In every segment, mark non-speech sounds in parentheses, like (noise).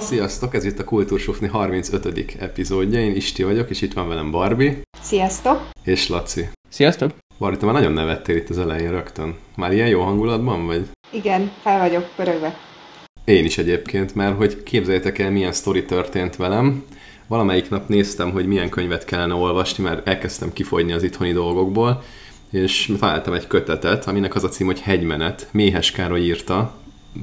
Sziasztok, ez itt a Kultúrsufni 35. epizódja. Én Isti vagyok, és itt van velem Barbie. Sziasztok! És Laci. Sziasztok! Barbie, te már nagyon nevettél itt az elején rögtön. Már ilyen jó hangulatban vagy? Igen, fel vagyok pörögve. Én is egyébként, mert hogy képzeljétek el, milyen sztori történt velem. Valamelyik nap néztem, hogy milyen könyvet kellene olvasni, mert elkezdtem kifogyni az itthoni dolgokból, és találtam egy kötetet, aminek az a cím, hogy Hegymenet. Méhes Károly írta,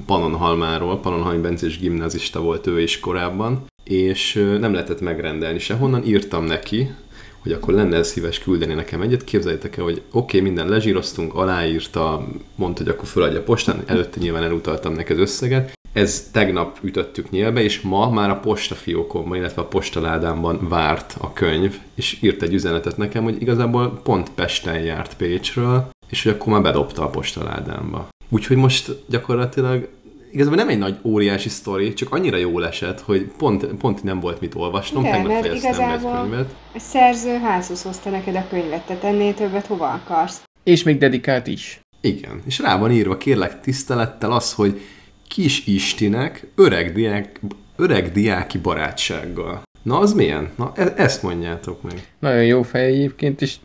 Pannonhalmáról, Pannonhalmi Bencés gimnazista volt ő is korábban, és nem lehetett megrendelni sehonnan, írtam neki, hogy akkor lenne szíves küldeni nekem egyet. Képzeljétek el, hogy oké, okay, minden lezsíroztunk, aláírta, mondta, hogy akkor föladja postán, előtte nyilván elutaltam neki az összeget. Ez tegnap ütöttük nyílbe, és ma már a postafiókomban, illetve a postaládámban várt a könyv, és írt egy üzenetet nekem, hogy igazából pont Pesten járt Pécsről, és hogy akkor már bedobta a postaládámba. Úgyhogy most gyakorlatilag igazából nem egy nagy óriási sztori, csak annyira jól esett, hogy pont, pont nem volt mit olvasnom, Igen, tegnap mert egy igazából- könyvet. A szerző házhoz hozta neked a könyvet, tehát ennél többet hova akarsz? És még dedikált is. Igen, és rá van írva, kérlek tisztelettel az, hogy kis Istinek öreg, diák, öreg diáki barátsággal. Na, az milyen? Na, e- ezt mondjátok meg. Nagyon jó fej egyébként, és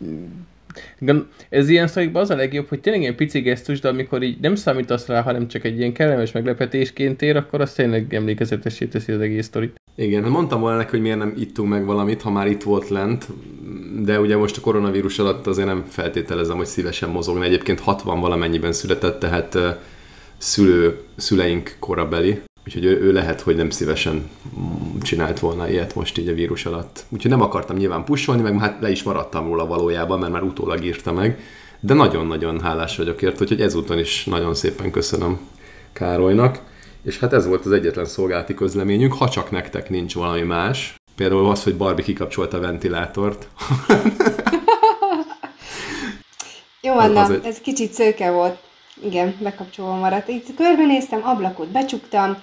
ez ilyen szorikban az a legjobb, hogy tényleg ilyen pici gesztus, de amikor így nem számítasz rá, hanem csak egy ilyen kellemes meglepetésként ér, akkor az tényleg emlékezetesé teszi az egész sztorit. Igen, hát mondtam volna neki, hogy miért nem ittunk meg valamit, ha már itt volt lent, de ugye most a koronavírus alatt azért nem feltételezem, hogy szívesen mozogna. Egyébként 60 valamennyiben született, tehát szülő, szüleink korabeli, úgyhogy ő, ő lehet, hogy nem szívesen csinált volna ilyet most így a vírus alatt. Úgyhogy nem akartam nyilván pusolni, meg hát le is maradtam róla valójában, mert már utólag írta meg, de nagyon-nagyon hálás vagyok ért, úgyhogy ezúton is nagyon szépen köszönöm Károlynak. És hát ez volt az egyetlen szolgálati közleményünk, ha csak nektek nincs valami más. Például az, hogy Barbie kikapcsolta a ventilátort. (laughs) Jó, Anna, egy- ez kicsit szőke volt. Igen, bekapcsolva maradt. Itt körbenéztem, ablakot becsuktam,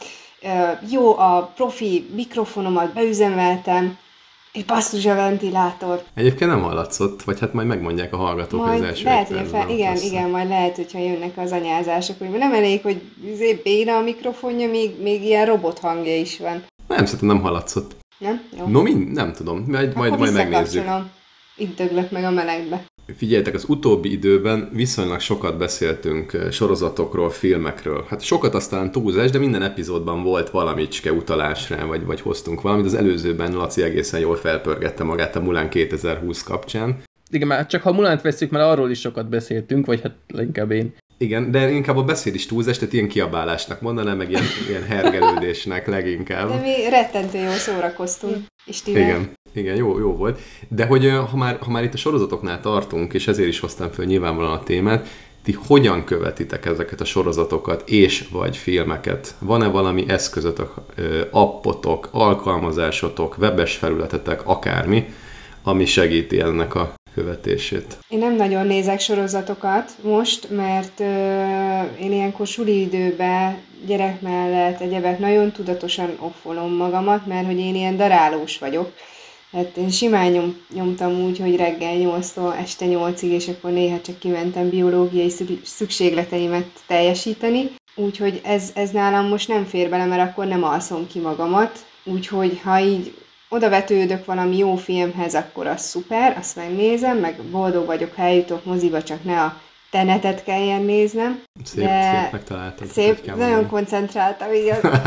jó a profi mikrofonomat beüzemeltem, és basszus a ventilátor. Egyébként nem hallatszott, vagy hát majd megmondják a hallgatók, hogy az Majd első lehet, hogy fel, igen, össze. igen, majd lehet, hogyha jönnek az anyázások, hogy nem elég, hogy izé béna a mikrofonja, még, még ilyen robot hangja is van. Nem, szerintem nem hallatszott. Nem? Jó. No, mind, nem tudom, majd, majd, Akkor majd megnézzük. visszakapcsolom. Itt döglök meg a melegbe. Figyeljetek, az utóbbi időben viszonylag sokat beszéltünk eh, sorozatokról, filmekről. Hát sokat aztán túlzás, de minden epizódban volt valamicske utalás rá, vagy, vagy hoztunk valamit. Az előzőben Laci egészen jól felpörgette magát a Mulán 2020 kapcsán. Igen, már csak ha Mulánt veszük, mert arról is sokat beszéltünk, vagy hát inkább én. Igen, de inkább a beszéd is túlzás, tehát ilyen kiabálásnak mondanám, meg ilyen, ilyen hergelődésnek leginkább. De mi rettentő jól szórakoztunk. Istivel. Igen, igen, jó, jó volt. De hogy ha már, ha már itt a sorozatoknál tartunk, és ezért is hoztam föl nyilvánvalóan a témát, ti hogyan követitek ezeket a sorozatokat és vagy filmeket? Van-e valami eszközötök, appotok, alkalmazásotok, webes felületetek, akármi, ami segíti ennek a követését? Én nem nagyon nézek sorozatokat most, mert ö, én ilyenkor suli időben gyerek mellett egyebek nagyon tudatosan offolom magamat, mert hogy én ilyen darálós vagyok. Hát én simán nyom, nyomtam úgy, hogy reggel 8-tól este 8-ig, és akkor néha csak kimentem biológiai szü- szükségleteimet teljesíteni. Úgyhogy ez, ez nálam most nem fér bele, mert akkor nem alszom ki magamat. Úgyhogy ha így oda vetődök valami jó filmhez, akkor az szuper, azt megnézem, meg boldog vagyok, ha eljutok moziba, csak ne a tenetet kelljen néznem. Szép, De szép megtaláltad. Szép, nagyon mondani. koncentráltam, így az, (laughs)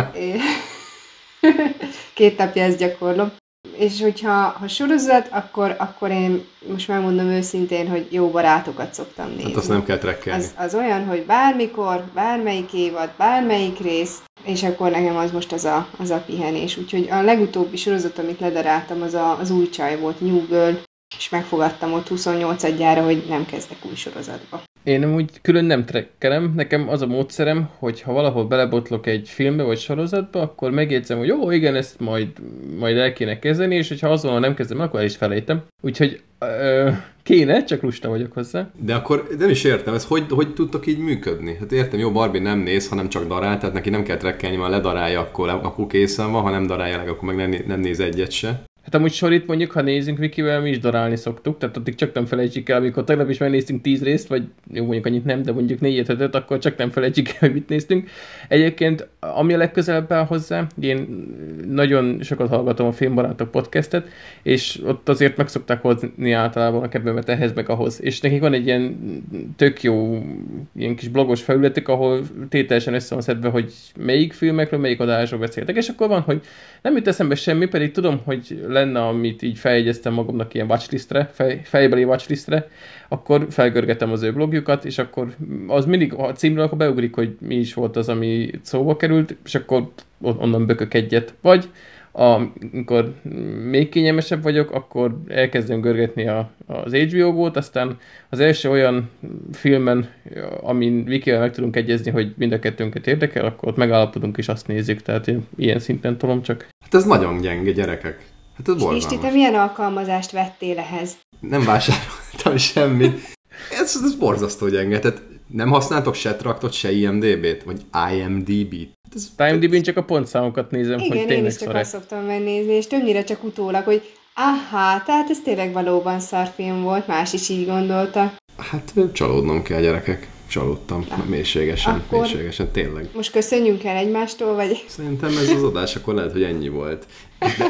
(laughs) két napja ezt gyakorlom. És hogyha ha sorozat, akkor, akkor én most megmondom őszintén, hogy jó barátokat szoktam nézni. Hát azt nem kell trekkelni. Az, az olyan, hogy bármikor, bármelyik évad, bármelyik rész, és akkor nekem az most az a, az a pihenés. Úgyhogy a legutóbbi sorozat, amit ledaráltam, az a, az új csaj volt, New Girl, és megfogadtam ott 28 adjára, hogy nem kezdek új sorozatba. Én úgy külön nem trekkelem, nekem az a módszerem, hogy ha valahol belebotlok egy filmbe vagy sorozatba, akkor megjegyzem, hogy jó, igen, ezt majd, majd el kéne kezdeni, és hogyha azonnal nem kezdem, akkor el is felejtem. Úgyhogy ö, kéne, csak lusta vagyok hozzá. De akkor nem is értem, ez hogy, hogy tudtok így működni? Hát értem, jó, Barbie nem néz, hanem csak darál, tehát neki nem kell trekkelni, ha ledarálja, akkor, akkor készen van, ha nem darálja meg, akkor meg nem, nem néz egyet se. Hát amúgy sorit mondjuk, ha nézünk Vikivel, mi is darálni szoktuk, tehát addig csak nem felejtsük el, amikor tegnap is megnéztünk tíz részt, vagy jó mondjuk annyit nem, de mondjuk négyet, ötöt, akkor csak nem felejtsük el, hogy mit néztünk. Egyébként, ami a legközelebb áll hozzá, én nagyon sokat hallgatom a Filmbarátok podcastet, és ott azért meg szokták hozni általában a kedvemet ehhez meg ahhoz. És nekik van egy ilyen tök jó ilyen kis blogos felületük, ahol tételesen össze van szedve, hogy melyik filmekről, melyik adásról beszéltek, és akkor van, hogy nem jut eszembe semmi, pedig tudom, hogy lenne, amit így feljegyeztem magamnak ilyen watchlistre, fej, fejbeli watchlistre, akkor felgörgetem az ő blogjukat, és akkor az mindig a címről akkor beugrik, hogy mi is volt az, ami szóba került, és akkor onnan bökök egyet. Vagy amikor még kényelmesebb vagyok, akkor elkezdem görgetni a, az HBO-gót, aztán az első olyan filmen, amin Vikivel meg tudunk egyezni, hogy mind a kettőnket érdekel, akkor ott megállapodunk és azt nézzük, tehát én ilyen szinten tolom csak. Hát ez nagyon gyenge, gyerekek. Hát ez borzalmas. És te milyen alkalmazást vettél ehhez? Nem vásároltam semmit. Ez, ez borzasztó gyenge. Tehát nem használtok se traktot, se IMDB-t? Vagy IMDB-t? Ez, IMDb-n csak a pontszámokat nézem, Igen, hogy én tényleg is csak szar azt szoktam megnézni, és többnyire csak utólag, hogy aha, tehát ez tényleg valóban szarfilm volt, más is így gondolta. Hát csalódnom kell, gyerekek. Csalódtam, Na, mélységesen, akkor mélységesen, tényleg. Most köszönjünk el egymástól, vagy? Szerintem ez az adás akkor lehet, hogy ennyi volt.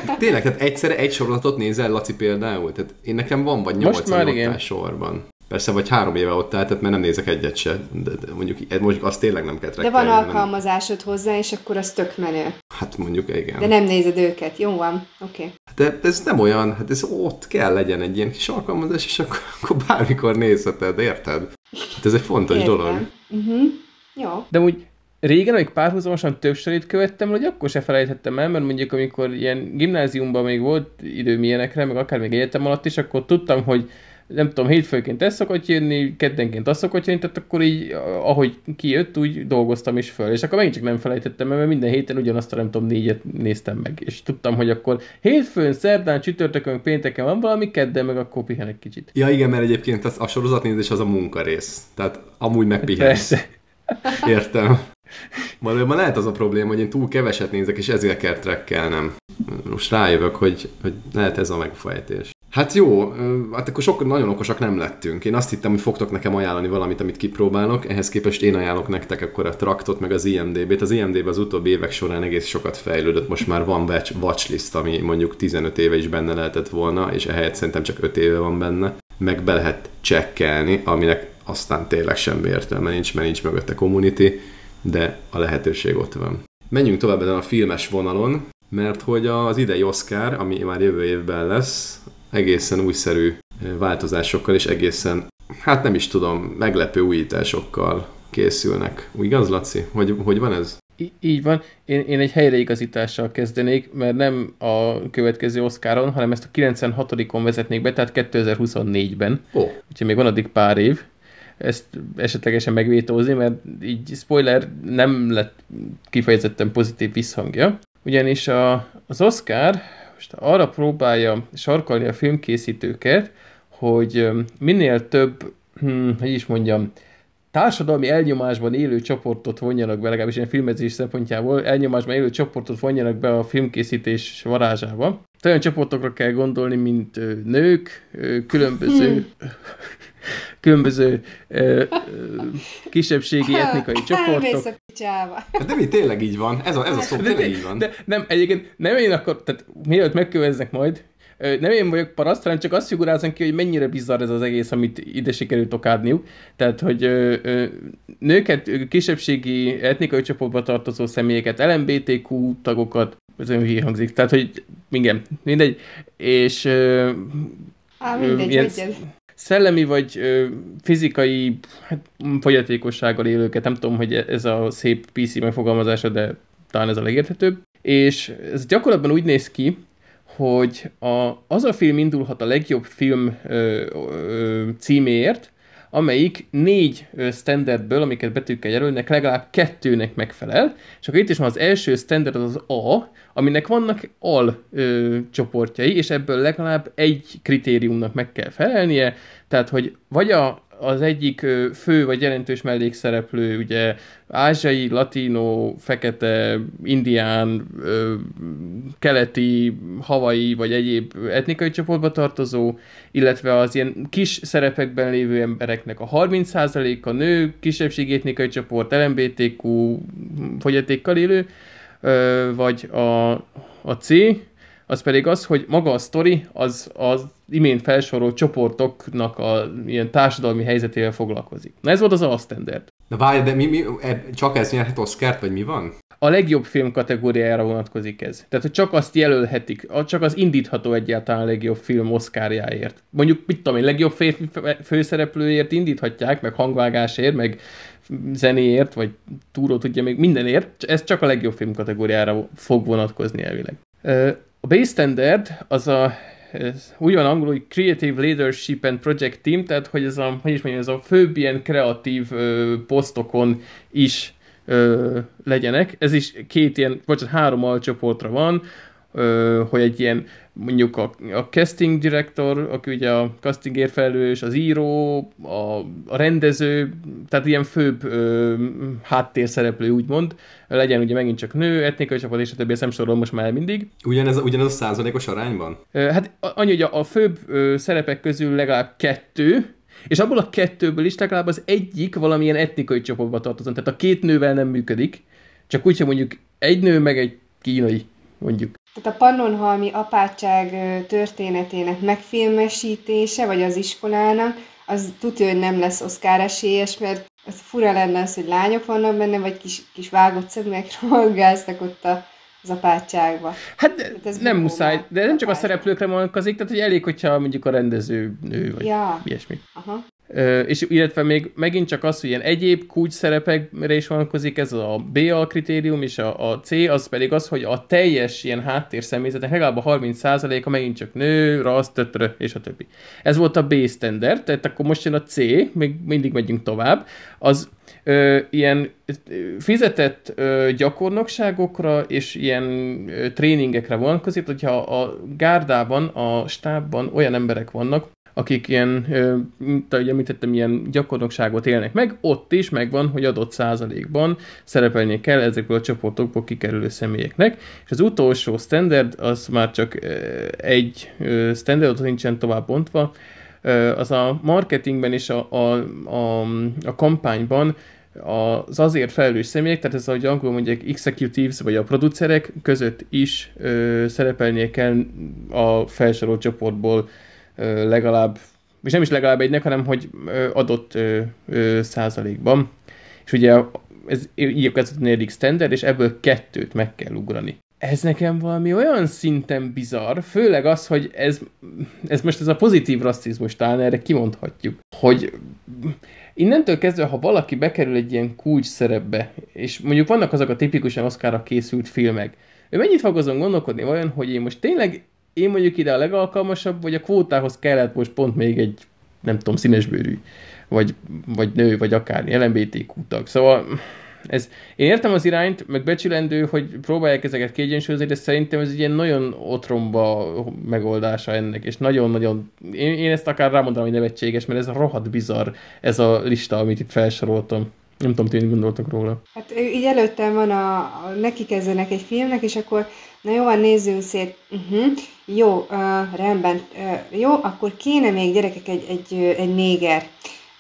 De tényleg, tehát egyszerre egy sorozatot nézel, Laci például? Tehát én nekem van vagy nyolc sorban. Persze, vagy három éve ott állt, mert nem nézek egyet se, de, de mondjuk, mondjuk azt tényleg nem kell De van alkalmazásod nem... hozzá, és akkor az tök menő. Hát mondjuk igen. De nem nézed őket, jó van, oké. Okay. De ez nem olyan, hát ez ott kell legyen egy ilyen kis alkalmazás, és akkor, akkor bármikor nézheted, érted? Hát ez egy fontos Értem. dolog. Uh-huh. Jó. De úgy régen, amíg párhuzamosan több sorét követtem, hogy akkor se felejthettem el, mert mondjuk amikor ilyen gimnáziumban még volt időm ilyenekre, meg akár még egyetem alatt is, akkor tudtam, hogy nem tudom, hétfőként ez szokott jönni, keddenként az szokott jönni, tehát akkor így, ahogy kijött, úgy dolgoztam is föl. És akkor megint csak nem felejtettem, mert minden héten ugyanazt a nem tudom, négyet néztem meg. És tudtam, hogy akkor hétfőn, szerdán, csütörtökön, pénteken van valami, kedden meg akkor pihenek kicsit. Ja igen, mert egyébként az, a sorozatnézés az a munkarész. Tehát amúgy megpihensz. Persze. Értem. Valójában lehet az a probléma, hogy én túl keveset nézek, és ezért kell trekkelnem. Most rájövök, hogy, hogy lehet ez a megfejtés. Hát jó, hát akkor sok, nagyon okosak nem lettünk. Én azt hittem, hogy fogtok nekem ajánlani valamit, amit kipróbálok. Ehhez képest én ajánlok nektek akkor a Traktot, meg az IMDB-t. Az IMDB az utóbbi évek során egész sokat fejlődött. Most már van watchlist, ami mondjuk 15 éve is benne lehetett volna, és ehelyett szerintem csak 5 éve van benne. Meg be lehet csekkelni, aminek aztán tényleg semmi értelme nincs, mert nincs mögötte community, de a lehetőség ott van. Menjünk tovább ezen a filmes vonalon, mert hogy az idei Oscar, ami már jövő évben lesz, egészen újszerű változásokkal és egészen, hát nem is tudom, meglepő újításokkal készülnek. Úgy igaz, Laci? Hogy, hogy van ez? Í- így van. Én, én egy helyreigazítással kezdenék, mert nem a következő Oscaron, hanem ezt a 96-on vezetnék be, tehát 2024-ben. Ó. Oh. Úgyhogy még van addig pár év ezt esetlegesen megvétózni, mert így spoiler nem lett kifejezetten pozitív visszhangja. Ugyanis a, az Oscar most arra próbálja sarkalni a filmkészítőket, hogy minél több, hm, hogy is mondjam, társadalmi elnyomásban élő csoportot vonjanak be, legalábbis ilyen filmezés szempontjából, elnyomásban élő csoportot vonjanak be a filmkészítés varázsába. Olyan csoportokra kell gondolni, mint nők, különböző hm (laughs) különböző ö, ö, kisebbségi etnikai csoportok. Hát de mi tényleg így van? Ez a, ez a szó tényleg így van. De nem, egyébként nem én akkor, tehát mielőtt megköveznek majd, nem én vagyok paraszt, hanem csak azt figurázom ki, hogy mennyire bizarr ez az egész, amit ide sikerült okádniuk. Tehát, hogy ö, ö, nőket, kisebbségi etnikai csoportba tartozó személyeket, LMBTQ tagokat, ez olyan hangzik, tehát, hogy igen, mindegy, és ö, Á, mindegy, ilyen, szellemi vagy ö, fizikai hát, fogyatékossággal élőket, nem tudom, hogy ez a szép PC megfogalmazása, de talán ez a legérthetőbb. És ez gyakorlatban úgy néz ki, hogy a, az a film indulhat a legjobb film ö, ö, címéért, amelyik négy standardből, amiket betűkkel jelölnek, legalább kettőnek megfelel, és akkor itt is van az első standard az, az A, aminek vannak al ö, csoportjai, és ebből legalább egy kritériumnak meg kell felelnie, tehát hogy vagy a, az egyik fő vagy jelentős mellékszereplő, ugye ázsiai, latino, fekete, indián, keleti, havai vagy egyéb etnikai csoportba tartozó, illetve az ilyen kis szerepekben lévő embereknek a 30%-a nő, kisebbségi etnikai csoport, LMBTQ, fogyatékkal élő, vagy a, a C, az pedig az, hogy maga a sztori az az imént felsorolt csoportoknak a ilyen társadalmi helyzetével foglalkozik. Na ez volt az A-standard. Na várj, de mi, mi, csak ez nyerhet Oscárt, vagy mi van? A legjobb film kategóriájára vonatkozik ez. Tehát, hogy csak azt jelölhetik, csak az indítható egyáltalán a legjobb film Oscarjáért. Mondjuk, mit tudom én, legjobb férfi főszereplőért indíthatják, meg hangvágásért, meg zenéért, vagy túró tudja még mindenért, ez csak a legjobb film kategóriára fog vonatkozni elvileg. A base standard az a ez úgy van angolul, hogy Creative Leadership and Project Team, tehát hogy ez a, hogy is mondjam, ez a főbb ilyen kreatív ö, posztokon is ö, legyenek. Ez is két ilyen, vagy három alcsoportra van, hogy egy ilyen mondjuk a, a casting director, aki ugye a castingért felelős, az író, a, a rendező, tehát ilyen főbb ö, háttérszereplő úgymond, legyen ugye megint csak nő, etnikai csapat és a többi, ezt nem most már mindig. Ugyanez, ugyanez a százalékos arányban? Hát annyi, hogy a, a főbb ö, szerepek közül legalább kettő, és abból a kettőből is legalább az egyik valamilyen etnikai csoportba tartozon. Tehát a két nővel nem működik, csak úgy, hogy mondjuk egy nő meg egy kínai, mondjuk. Tehát a Pannonhalmi apátság történetének megfilmesítése, vagy az iskolának, az tudja, hogy nem lesz Oscar esélyes, mert az fura lenne az, hogy lányok vannak benne, vagy kis, kis vágott szemek rohangáztak (laughs) ott a, az apátságba. Hát, hát ez nem muszáj, de nem csak a szereplőkre vonatkozik, tehát hogy elég, hogyha mondjuk a rendező nő, vagy ja. ilyesmi. Aha és illetve még megint csak az, hogy ilyen egyéb kulcs szerepekre is vonatkozik, ez a B a kritérium, és a, a C az pedig az, hogy a teljes ilyen háttér személyzetnek legalább a 30%-a megint csak nő, rassz, tötrö, és a többi. Ez volt a B standard, tehát akkor most jön a C, még mindig megyünk tovább, az ö, ilyen fizetett ö, gyakornokságokra és ilyen ö, tréningekre vonatkozik, hogyha a gárdában, a stábban olyan emberek vannak, akik ilyen, mint ahogy említettem, ilyen gyakornokságot élnek meg, ott is megvan, hogy adott százalékban szerepelnie kell ezekből a csoportokból kikerülő személyeknek, és az utolsó standard, az már csak egy standard, ott nincsen tovább bontva, az a marketingben és a, a, a, a kampányban az azért felelős személyek, tehát ez ahogy angolul mondják executives, vagy a producerek között is ö, szerepelnie kell a felsorolt csoportból legalább, és nem is legalább egynek, hanem hogy adott százalékban. És ugye ez így a negyedik standard, és ebből kettőt meg kell ugrani. Ez nekem valami olyan szinten bizarr, főleg az, hogy ez, ez most ez a pozitív rasszizmus talán erre kimondhatjuk, hogy innentől kezdve, ha valaki bekerül egy ilyen kulcs szerepbe, és mondjuk vannak azok a tipikusan Oscarra készült filmek, ő mennyit fog azon gondolkodni vajon, hogy én most tényleg én mondjuk ide a legalkalmasabb, vagy a kvótához kellett most pont még egy, nem tudom, színesbőrű, vagy, vagy nő, vagy akár LMBTQ tag. Szóval ez, én értem az irányt, meg becsülendő, hogy próbálják ezeket kiegyensúlyozni, de szerintem ez egy ilyen nagyon otromba megoldása ennek, és nagyon-nagyon, én, én ezt akár rámondanám, hogy nevetséges, mert ez a rohadt bizarr, ez a lista, amit itt felsoroltam. Nem tudom, ti gondoltak róla. Hát így előttem van a, a neki kezdenek egy filmnek, és akkor na jó, nézzünk szét. Uh-huh. Jó, uh, rendben. Uh, jó, akkor kéne még gyerekek egy, egy, egy néger.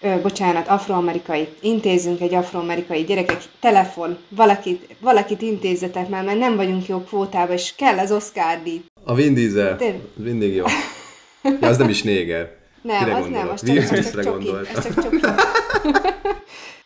Uh, bocsánat, afroamerikai. Intézzünk egy afroamerikai gyerekek. Telefon. Valakit, valakit intézzetek már, mert nem vagyunk jó kvótában, és kell az Oscar díj. A Vin Diesel. Mindig jó. (laughs) Ja, az nem is néger. Nem, Kire az nem, az csak, az csak csoki. Az csak csoki. (laughs)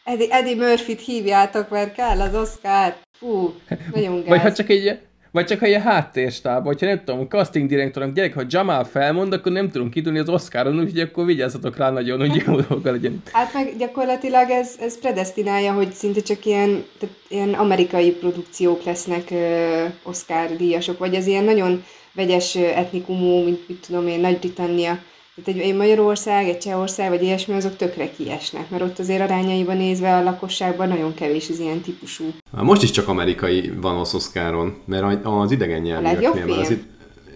Eddie, Eddie Murphy-t hívjátok, mert kell az Oscar. Fú, nagyon gáz. Vagy ha csak egy vagy csak ha egy háttérstáb, hogyha nem tudom, casting direktornak gyerek, ha Jamal felmond, akkor nem tudunk kidulni az Oscaron, úgyhogy akkor vigyázzatok rá nagyon, hogy jó dolga legyen. Hát meg gyakorlatilag ez, ez predestinálja, hogy szinte csak ilyen, tehát ilyen amerikai produkciók lesznek ö, Oscar díjasok, vagy ez ilyen nagyon vegyes etnikumú, mint mit tudom én, Nagy-Britannia Tehát egy, egy Magyarország, egy Csehország, vagy ilyesmi, azok tökre kiesnek, mert ott azért arányaiban nézve a lakosságban nagyon kevés az ilyen típusú. Most is csak amerikai van az Oscaron, mert az idegen nyelvűeknél van az film?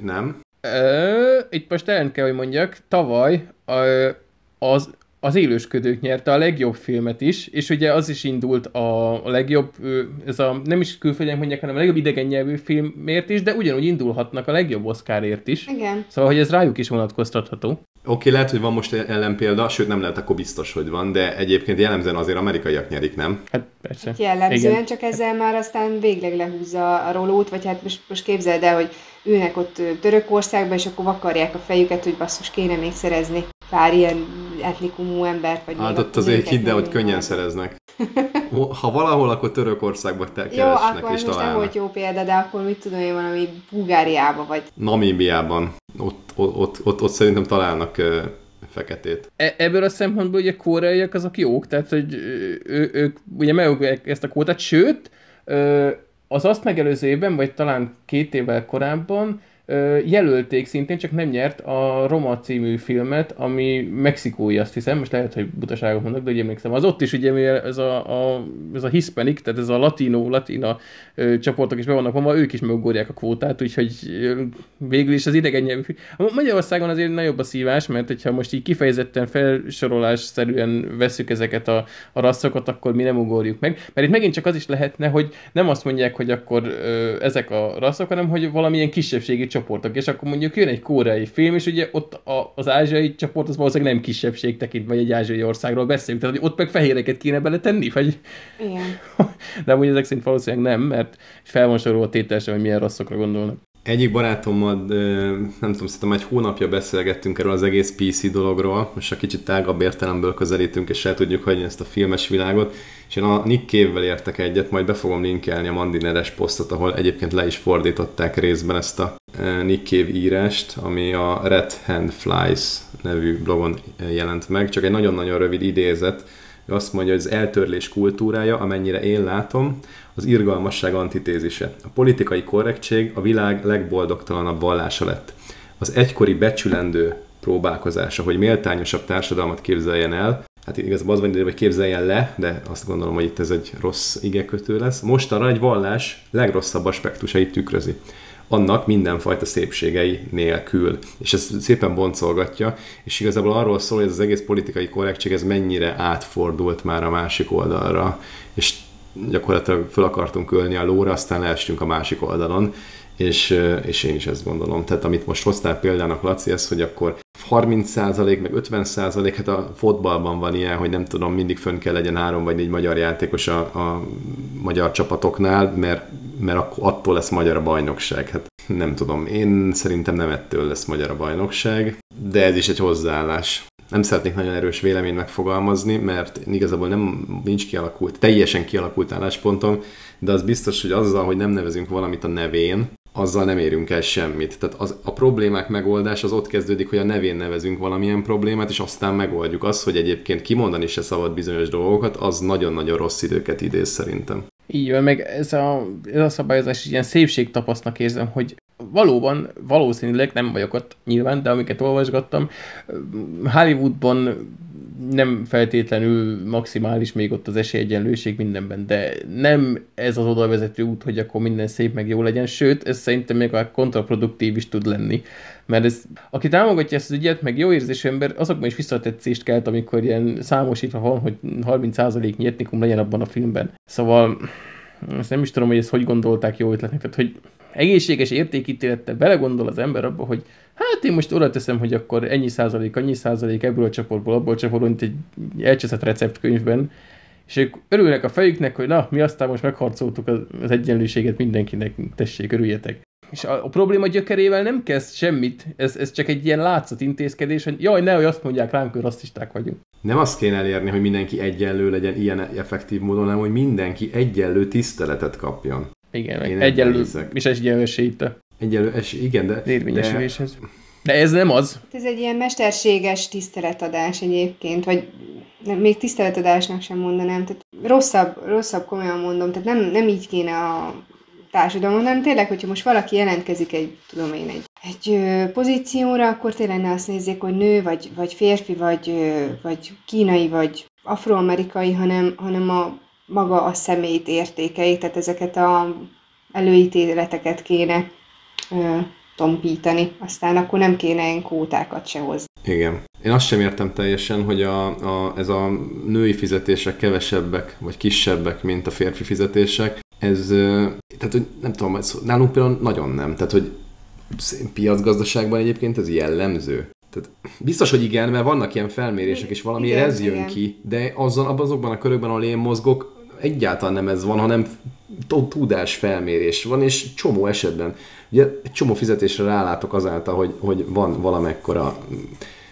Nem. Ö, itt most ellen kell, hogy mondjak, tavaly az, az élősködők nyerte a legjobb filmet is, és ugye az is indult a legjobb, ez a nem is külföldön mondják, hanem a legjobb idegen nyelvű filmért is, de ugyanúgy indulhatnak a legjobb Oscarért is. Igen. Szóval, hogy ez rájuk is vonatkoztatható. Oké, okay, lehet, hogy van most ellenpélda, sőt nem lehet, akkor biztos, hogy van, de egyébként jellemzően azért amerikaiak nyerik, nem? Hát persze. Hát jellemzően, Igen. csak ezzel már aztán végleg lehúzza a rolót, vagy hát most, most képzeld el, hogy ülnek ott Törökországban, és akkor vakarják a fejüket, hogy basszus, kéne még szerezni pár ilyen etnikumú embert, vagy Hát ott azért hidd el, hogy könnyen szereznek. (laughs) Ha valahol, akkor Törökországban te keresnek jó, akkor és most nem volt jó példa, de akkor mit tudom én valami Bulgáriában vagy. Namíbiában. Ott, ott, ott, ott, ott szerintem találnak feketét. E- ebből a szempontból ugye koreaiak azok jók, tehát hogy ő, ők ugye megogják ezt a kótát, sőt, az azt megelőző évben, vagy talán két évvel korábban jelölték szintén, csak nem nyert a Roma című filmet, ami mexikói, azt hiszem, most lehet, hogy butaságot mondok, de úgy emlékszem, az ott is ugye ez a, a, ez a hispanic, tehát ez a latino, latina ö, csoportok is be vannak vonva, ők is megugorják a kvótát, úgyhogy ö, végül is az idegen nyelvű. Magyarországon azért nagyobb a szívás, mert hogyha most így kifejezetten felsorolásszerűen veszük ezeket a, a rasszokat, akkor mi nem ugorjuk meg. Mert itt megint csak az is lehetne, hogy nem azt mondják, hogy akkor ö, ezek a rasszok, hanem hogy valamilyen kisebbségi csoportok, és akkor mondjuk jön egy koreai film, és ugye ott a, az ázsiai csoport az valószínűleg nem kisebbség tekintve, vagy egy ázsiai országról beszélünk, tehát hogy ott meg fehéreket kéne beletenni, vagy... Igen. (laughs) De amúgy ezek szerint valószínűleg nem, mert fel van sorolva tételesen, hogy milyen rasszokra gondolnak. Egyik barátommal, nem tudom, szerintem egy hónapja beszélgettünk erről az egész PC dologról, most a kicsit tágabb értelemből közelítünk, és el tudjuk hagyni ezt a filmes világot, és én a Nick Cave-vel értek egyet, majd be fogom linkelni a Mandineres posztot, ahol egyébként le is fordították részben ezt a Nick Cave írást, ami a Red Hand Flies nevű blogon jelent meg, csak egy nagyon-nagyon rövid idézet, ő azt mondja, hogy az eltörlés kultúrája, amennyire én látom, az irgalmasság antitézise. A politikai korrektség a világ legboldogtalanabb vallása lett. Az egykori becsülendő próbálkozása, hogy méltányosabb társadalmat képzeljen el, hát igazából az van ide, hogy képzeljen le, de azt gondolom, hogy itt ez egy rossz igekötő lesz. Mostanra egy vallás legrosszabb aspektusait tükrözi annak mindenfajta szépségei nélkül. És ez szépen boncolgatja, és igazából arról szól, hogy ez az egész politikai korrektség, ez mennyire átfordult már a másik oldalra, és gyakorlatilag fel akartunk ölni a lóra, aztán leestünk a másik oldalon, és, és én is ezt gondolom. Tehát amit most hoztál példának, Laci, ez, hogy akkor 30% meg 50%, hát a fotballban van ilyen, hogy nem tudom, mindig fönn kell legyen három vagy négy magyar játékos a, a magyar csapatoknál, mert, mert attól lesz magyar a bajnokság. Hát nem tudom, én szerintem nem ettől lesz magyar a bajnokság, de ez is egy hozzáállás nem szeretnék nagyon erős véleményt megfogalmazni, mert igazából nem nincs kialakult, teljesen kialakult álláspontom, de az biztos, hogy azzal, hogy nem nevezünk valamit a nevén, azzal nem érünk el semmit. Tehát az, a problémák megoldás az ott kezdődik, hogy a nevén nevezünk valamilyen problémát, és aztán megoldjuk azt, hogy egyébként kimondani se szabad bizonyos dolgokat, az nagyon-nagyon rossz időket idéz szerintem. Így van, meg ez a, ez a szabályozás ilyen szépségtapasznak érzem, hogy valóban, valószínűleg nem vagyok ott nyilván, de amiket olvasgattam, Hollywoodban nem feltétlenül maximális még ott az esélyegyenlőség mindenben, de nem ez az oda vezető út, hogy akkor minden szép meg jó legyen, sőt, ez szerintem még a kontraproduktív is tud lenni. Mert ez, aki támogatja ezt az ügyet, meg jó érzésű ember, azokban is visszatetszést kelt, amikor ilyen számosítva van, hogy 30% nyertnikum legyen abban a filmben. Szóval ezt nem is tudom, hogy ezt hogy gondolták jó ötletnek, tehát hogy egészséges értékítélettel belegondol az ember abba, hogy hát én most oda teszem, hogy akkor ennyi százalék, annyi százalék ebből a csoportból, abból a csoportból, mint egy elcseszett receptkönyvben, és ők örülnek a fejüknek, hogy na, mi aztán most megharcoltuk az egyenlőséget mindenkinek, tessék, örüljetek. És a, a probléma gyökerével nem kezd semmit, ez, ez csak egy ilyen látszat intézkedés, hogy jaj, nehogy azt mondják ránk, hogy rasszisták vagyunk. Nem azt kéne elérni, hogy mindenki egyenlő legyen ilyen effektív módon, hanem hogy mindenki egyenlő tiszteletet kapjon. Igen, Én egyenlő, és egyenlő esélyte. Egyenlő esély, igen, de... Érvényesüléshez. De... De ez nem az. Hát ez egy ilyen mesterséges tiszteletadás egyébként, vagy nem, még tiszteletadásnak sem mondanám. Tehát rosszabb, rosszabb komolyan mondom, tehát nem, nem így kéne a társadalom, hanem tényleg, hogyha most valaki jelentkezik egy, tudom én, egy egy pozícióra, akkor tényleg ne azt nézzék, hogy nő, vagy, vagy férfi, vagy, vagy kínai, vagy afroamerikai, hanem, hanem a maga a személyt értékei, tehát ezeket a előítéleteket kéne ö, tompítani, aztán akkor nem kéne ilyen kótákat se hozni. Igen. Én azt sem értem teljesen, hogy a, a, ez a női fizetések kevesebbek, vagy kisebbek, mint a férfi fizetések. Ez, tehát, hogy nem tudom, ez, nálunk például nagyon nem. Tehát, hogy piacgazdaságban egyébként ez jellemző. Tehát biztos, hogy igen, mert vannak ilyen felmérések, és valami igen, ez jön igen. ki, de azon, azokban a körökben, ahol én mozgok, egyáltalán nem ez van, hanem tudás felmérés van, és csomó esetben. Ugye egy csomó fizetésre rálátok azáltal, hogy, hogy van valamekkora,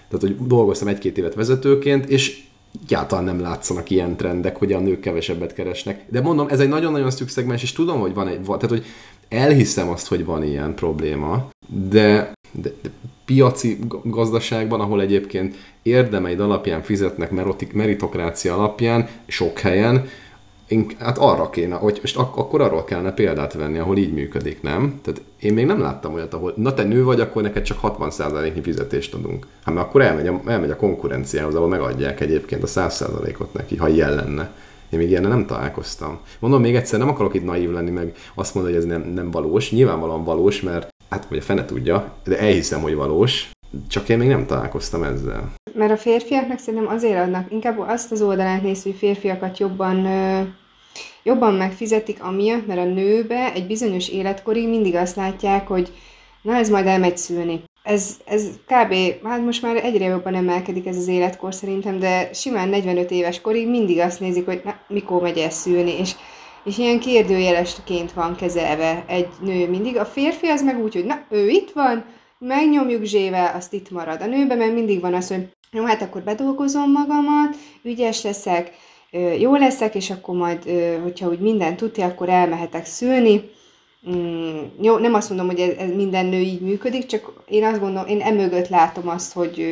tehát hogy dolgoztam egy-két évet vezetőként, és egyáltalán nem látszanak ilyen trendek, hogy a nők kevesebbet keresnek. De mondom, ez egy nagyon-nagyon szűk szegmens, és tudom, hogy van egy, tehát hogy elhiszem azt, hogy van ilyen probléma, de, de, de piaci gazdaságban, ahol egyébként érdemeid alapján fizetnek meritokrácia alapján, sok helyen, én, hát arra kéne, hogy most ak- akkor arról kellene példát venni, ahol így működik, nem? Tehát én még nem láttam olyat, ahol, na te nő vagy, akkor neked csak 60%-nyi fizetést adunk. Hát mert akkor elmegy a, elmegy a konkurenciához, ahol megadják egyébként a 100%-ot neki, ha ilyen lenne. Én még ilyen nem találkoztam. Mondom még egyszer, nem akarok itt naív lenni, meg azt mondani, hogy ez nem, nem valós. Nyilvánvalóan valós, mert hát vagy a fene tudja, de elhiszem, hogy valós. Csak én még nem találkoztam ezzel. Mert a férfiaknak szerintem azért adnak, inkább azt az oldalát néz, hogy férfiakat jobban jobban megfizetik amiatt, mert a nőbe egy bizonyos életkorig mindig azt látják, hogy na ez majd elmegy szülni. Ez, ez kb. hát most már egyre jobban emelkedik ez az életkor szerintem, de simán 45 éves korig mindig azt nézik, hogy na, mikor megy el szülni, és, és ilyen kérdőjelesként van kezelve egy nő mindig. A férfi az meg úgy, hogy na, ő itt van, megnyomjuk zsével, azt itt marad. A nőben mert mindig van az, hogy jó, hát akkor bedolgozom magamat, ügyes leszek, jó leszek, és akkor majd, hogyha úgy minden tudja, akkor elmehetek szülni. Mm, jó, nem azt mondom, hogy ez, ez minden nő így működik, csak én azt gondolom, én emögött látom azt, hogy,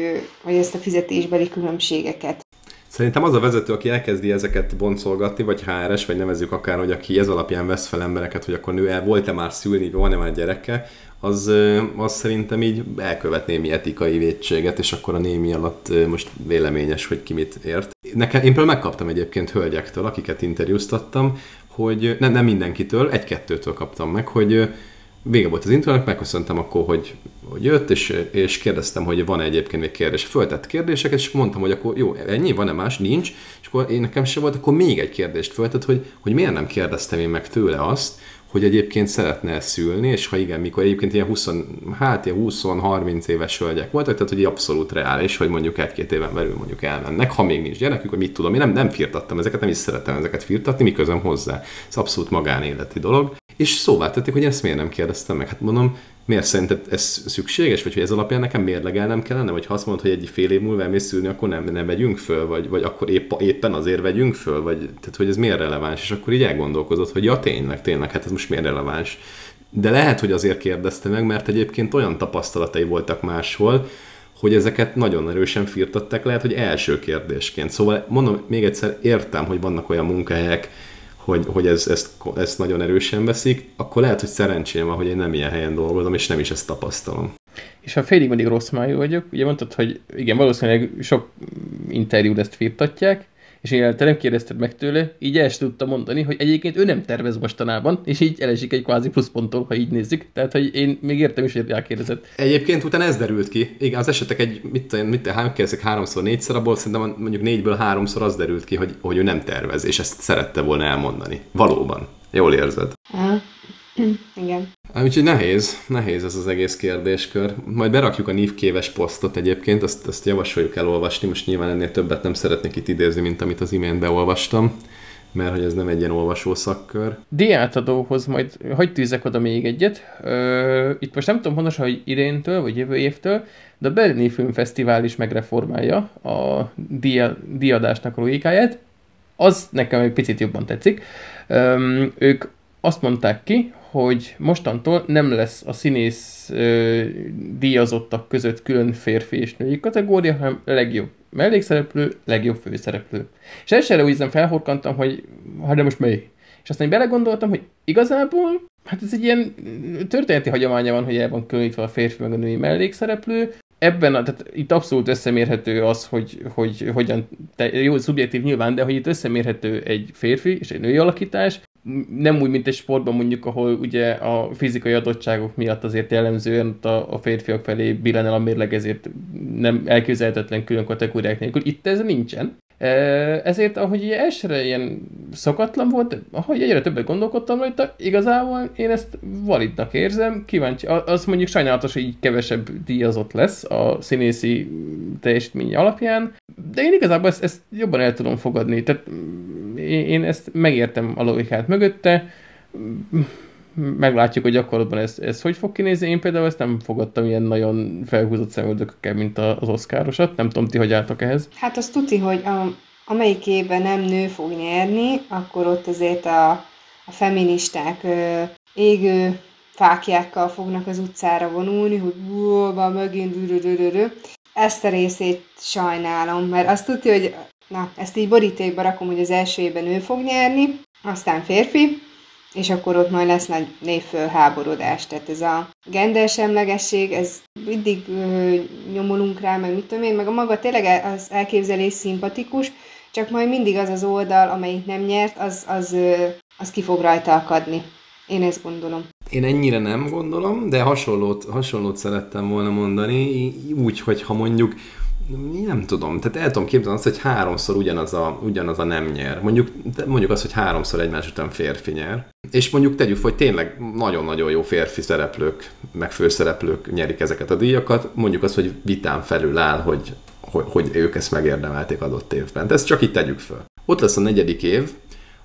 hogy ezt a fizetésbeli különbségeket. Szerintem az a vezető, aki elkezdi ezeket boncolgatni, vagy HRS, vagy nevezzük akár, hogy aki ez alapján vesz fel embereket, hogy akkor nő el volt-e már szülni, van-e már gyereke, az, az szerintem így elkövet némi etikai védséget, és akkor a némi alatt most véleményes, hogy ki mit ért. Nekem, én például megkaptam egyébként hölgyektől, akiket interjúztattam, hogy nem, nem mindenkitől, egy-kettőtől kaptam meg, hogy vége volt az interjúnak, megköszöntem akkor, hogy, hogy jött, és, és kérdeztem, hogy van-e egyébként még kérdés. Föltett kérdéseket, és mondtam, hogy akkor jó, ennyi, van-e más? Nincs. És akkor én nekem sem volt, akkor még egy kérdést föltett, hogy, hogy miért nem kérdeztem én meg tőle azt, hogy egyébként szeretne szülni, és ha igen, mikor egyébként ilyen 20, hát ilyen 20-30 éves hölgyek voltak, tehát hogy abszolút reális, hogy mondjuk egy-két éven belül mondjuk elmennek, ha még nincs gyerekük, hogy mit tudom, én nem, nem firtattam ezeket, nem is szeretem ezeket firtatni, miközben hozzá. Ez abszolút magánéleti dolog. És szóvá tették, hogy ezt miért nem kérdeztem meg. Hát mondom, miért szerinted ez szükséges, vagy hogy ez alapján nekem mérlegelnem kellene, vagy ha azt mondod, hogy egy fél év múlva elmész szülni, akkor nem, nem vegyünk föl, vagy, vagy akkor épp, éppen azért vegyünk föl, vagy tehát, hogy ez miért releváns, és akkor így elgondolkozott, hogy ja tényleg, tényleg, hát ez most miért releváns. De lehet, hogy azért kérdezte meg, mert egyébként olyan tapasztalatai voltak máshol, hogy ezeket nagyon erősen firtatták, lehet, hogy első kérdésként. Szóval mondom, még egyszer értem, hogy vannak olyan munkahelyek, hogy, hogy ez, ezt, ezt nagyon erősen veszik, akkor lehet, hogy szerencsém van, hogy én nem ilyen helyen dolgozom, és nem is ezt tapasztalom. És ha félig mindig rossz májú vagyok, ugye mondtad, hogy igen, valószínűleg sok interjú ezt firtatják, és én te nem kérdezted meg tőle, így el tudta mondani, hogy egyébként ő nem tervez mostanában, és így elesik egy kvázi pluszponttól, ha így nézzük. Tehát, hogy én még értem is, hogy elkérdezett. Egyébként utána ez derült ki. Igen, az esetek egy, mit mit, hány kérdezek háromszor, négyszer, abból szerintem mondjuk négyből háromszor az derült ki, hogy, hogy ő nem tervez, és ezt szerette volna elmondani. Valóban. Jól érzed. Aha. Igen. Úgyhogy nehéz, nehéz ez az egész kérdéskör. Majd berakjuk a nívkéves posztot egyébként, azt, azt javasoljuk elolvasni, most nyilván ennél többet nem szeretnék itt idézni, mint amit az imént beolvastam, mert hogy ez nem egy ilyen olvasó szakkör. Diátadóhoz majd hagyd tűzek oda még egyet. Ö, itt most nem tudom pontosan, hogy idéntől, vagy jövő évtől, de a Berlini Filmfesztivál is megreformálja a dia, diadásnak a logikáját. Az nekem egy picit jobban tetszik. Ö, ők azt mondták ki, hogy mostantól nem lesz a színész ö, díjazottak között külön férfi és női kategória, hanem legjobb mellékszereplő, legjobb főszereplő. És elsőre úgy felhorkantam, hogy hát de most mely? És aztán belegondoltam, hogy igazából Hát ez egy ilyen történeti hagyománya van, hogy el van különítve a férfi meg a női mellékszereplő. Ebben, tehát itt abszolút összemérhető az, hogy, hogy hogyan, te, jó, szubjektív nyilván, de hogy itt összemérhető egy férfi és egy női alakítás, nem úgy, mint egy sportban mondjuk, ahol ugye a fizikai adottságok miatt azért jellemzően a, a férfiak felé billen el a mérleg, ezért nem elképzelhetetlen külön kategóriák nélkül. Itt ez nincsen. Ezért, ahogy elsőre ilyen szokatlan volt, ahogy egyre többet gondolkodtam rajta, igazából én ezt validnak érzem, kíváncsi. Az mondjuk sajnálatos, hogy így kevesebb díjazott lesz a színészi teljesítmény alapján, de én igazából ezt, ezt jobban el tudom fogadni. Tehát én ezt megértem a logikát mögötte, meglátjuk, hogy gyakorlatban ez, ez hogy fog kinézni. Én például ezt nem fogadtam ilyen nagyon felhúzott szemöldökökkel, mint az oszkárosat. Nem tudom, ti hogy álltok ehhez? Hát azt tudti, hogy a, amelyik évben nem nő fog nyerni, akkor ott azért a, a feministák ö, égő fákjákkal fognak az utcára vonulni, hogy már megint dürörörörö. Ezt a részét sajnálom, mert azt tudja, hogy na, ezt így borítékba rakom, hogy az első évben ő fog nyerni, aztán férfi, és akkor ott majd lesz nagy névfölháborodás. Tehát ez a gendersemlegesség, ez mindig ö, nyomulunk rá, meg mit tudom én, meg a maga tényleg az elképzelés szimpatikus, csak majd mindig az az oldal, amelyik nem nyert, az, az, ö, az ki fog rajta akadni. Én ezt gondolom. Én ennyire nem gondolom, de hasonlót, hasonlót szerettem volna mondani, úgy, hogy ha mondjuk nem tudom, tehát el tudom képzelni azt, hogy háromszor ugyanaz a, ugyanaz a nem nyer. Mondjuk, mondjuk azt, hogy háromszor egymás után férfi nyer. És mondjuk tegyük, hogy tényleg nagyon-nagyon jó férfi szereplők, meg főszereplők nyerik ezeket a díjakat. Mondjuk azt, hogy vitán felül áll, hogy, hogy, hogy ők ezt megérdemelték adott évben. De ezt csak itt tegyük föl. Ott lesz a negyedik év,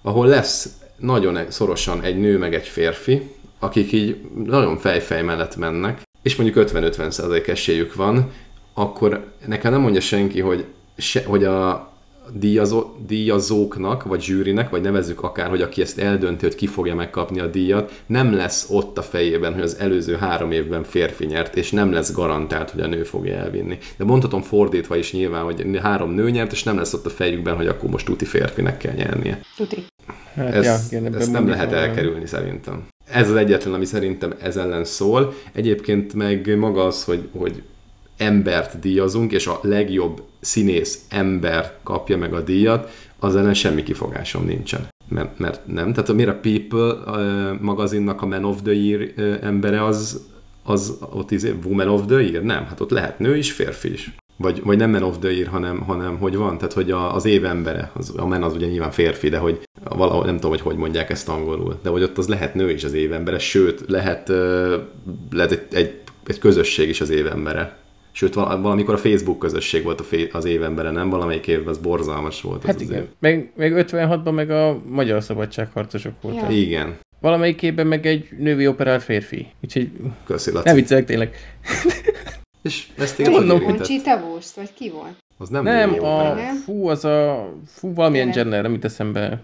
ahol lesz nagyon szorosan egy nő meg egy férfi, akik így nagyon fejfej mellett mennek, és mondjuk 50-50 esélyük van, akkor nekem nem mondja senki, hogy, se, hogy a díjazó, díjazóknak, vagy zsűrinek, vagy nevezzük akár, hogy aki ezt eldönti, hogy ki fogja megkapni a díjat, nem lesz ott a fejében, hogy az előző három évben férfi nyert, és nem lesz garantált, hogy a nő fogja elvinni. De mondhatom fordítva is nyilván, hogy három nő nyert, és nem lesz ott a fejükben, hogy akkor most tuti férfinek kell nyernie. Tuti. Hát, ez, ja, igen, ezt nem lehet elkerülni szerintem. Ez az egyetlen, ami szerintem ez ellen szól. Egyébként meg maga az, hogy, hogy embert díjazunk, és a legjobb színész ember kapja meg a díjat, az ellen semmi kifogásom nincsen. Mert, mert nem. Tehát miért a People magazinnak a Man of the Year embere az, az ott izé, Woman of the Year? Nem, hát ott lehet nő is, férfi is. Vagy, vagy nem Man of the Year, hanem, hanem hogy van, tehát hogy a, az év embere, az, a Man az ugye nyilván férfi, de hogy valahogy nem tudom, hogy hogy mondják ezt angolul, de hogy ott az lehet nő is az év embere, sőt, lehet, lehet egy, egy, egy közösség is az év embere. Sőt, valamikor a Facebook közösség volt az évembere, nem? Valamelyik évben az borzalmas volt. Hát az igen. Az meg, meg 56-ban meg a magyar szabadságharcosok voltak. Ja. Igen. Valamelyik évben meg egy női operált férfi. Úgyhogy Köszi, Laci. Nem viccelek tényleg. (laughs) És ezt téged hogy érintett? Conchita Wurst, vagy ki volt? Az nem Nem, a, fú, az a, fú, valamilyen Jenner, nem eszembe.